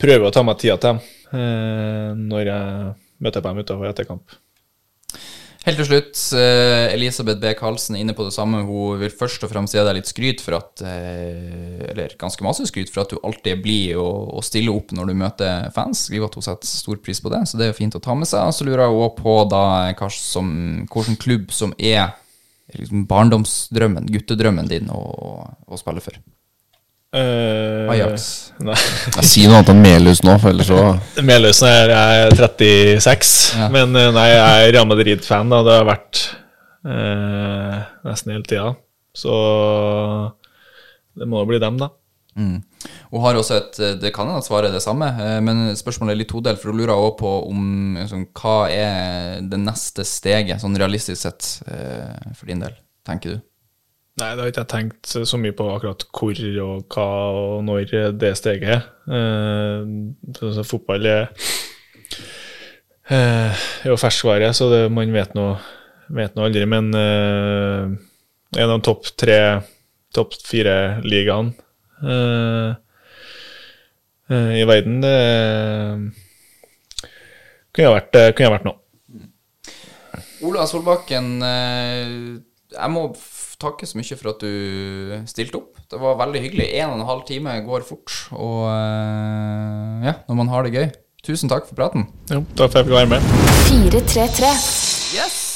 Speaker 5: prøve å ta meg tida til dem uh, når jeg møter på dem utafor etter kamp.
Speaker 3: Helt til slutt, eh, Elisabeth B. Karlsen inne på det samme. Hun vil først og fremst gi deg litt skryt for at eh, Eller ganske masse skryt for at du alltid er blid og, stiller opp når du møter fans. Skriver at hun setter stor pris på det, så det er jo fint å ta med seg. Så lurer jeg også på da som, hvilken klubb som er liksom barndomsdrømmen, guttedrømmen din å, å spille for.
Speaker 5: Eh,
Speaker 3: Ajax.
Speaker 5: Nei.
Speaker 4: Si noe annet enn Melhus nå, for ellers så
Speaker 5: Melhus er jeg er 36,
Speaker 3: Ja.
Speaker 5: men eh, nei, jeg er Real Madrid-fan. Det har vært eh, nesten hele tida. Så det må jo bli dem, da.
Speaker 3: Mm. Hun har også et Det kan hende at svaret er det samme, eh, men spørsmålet er litt todelt. For hun lurer også på om liksom, hva er det neste steget, sånn realistisk sett, eh, for din del, tenker du?
Speaker 5: Nei, det har ikke jeg tenkt så mye på akkurat hvor og hva og når det steget er. Eh, fotball er, eh, er jo ferskvare, så det, man vet nå aldri. Men eh, en av topp tre, topp fire ligaene eh, eh, i verden, det kunne vært, kunne vært noe.
Speaker 3: Ola Solbakken, eh, jeg må takke så mye for at du stilte opp. Det var veldig hyggelig. En og en halv time går fort, og eh, ja, når man har det gøy. Tusen takk for praten.
Speaker 5: Jo, takk for at jeg fikk være med.
Speaker 1: 433.
Speaker 3: Yes!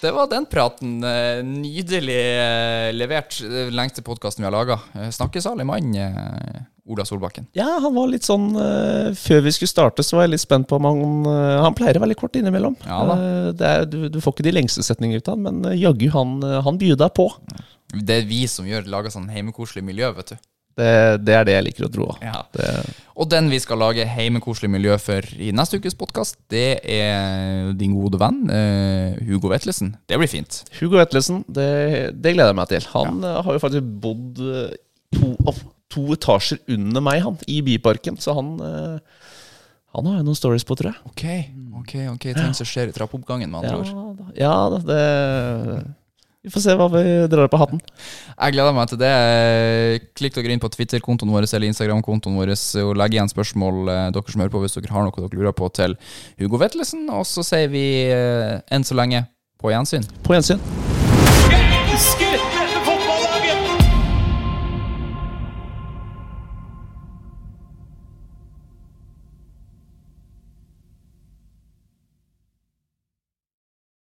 Speaker 3: Det var den praten. Eh, Nydelig eh, levert. Er lengste podkasten vi har laga. Snakkesalig mann, eh, Ola Solbakken.
Speaker 4: Ja, han var litt sånn eh, Før vi skulle starte, så var jeg litt spent på om han eh, Han pleier å være litt kort innimellom.
Speaker 3: Ja.
Speaker 4: Eh, er, du, du får ikke de lengste setningene ut av han, men eh, jaggu, han, eh, han byr deg på.
Speaker 3: Det er vi som gjør lager sånn heimekoselig miljø, vet du.
Speaker 4: Det, det er det jeg liker å tro.
Speaker 3: Ja. Og den vi skal lage heimekoselig miljø for i neste ukes podkast, det er din gode venn eh, Hugo Vetlesen. Det blir fint.
Speaker 4: Hugo Vetlesen, det, det gleder jeg meg til. Han ja. har jo faktisk bodd eh, to, to etasjer under meg, han, i Byparken. Så han, eh, han har jo noen stories på, tror jeg.
Speaker 3: Ok, ok, ok, ting som skjer i trappeoppgangen, med andre
Speaker 4: Ja,
Speaker 3: ord.
Speaker 4: ja det Vi får se hva vi drar på hatten.
Speaker 3: Jeg gleder meg til det. Klikk dere inn på Twitter-kontoen vår eller Instagram-kontoen vår og legg igjen spørsmål eh, dere som hører på hvis dere har noe dere lurer på til Hugo Vetlesen. Og så sier vi eh, enn så lenge på gjensyn.
Speaker 4: På gjensyn.
Speaker 2: Jeg elsker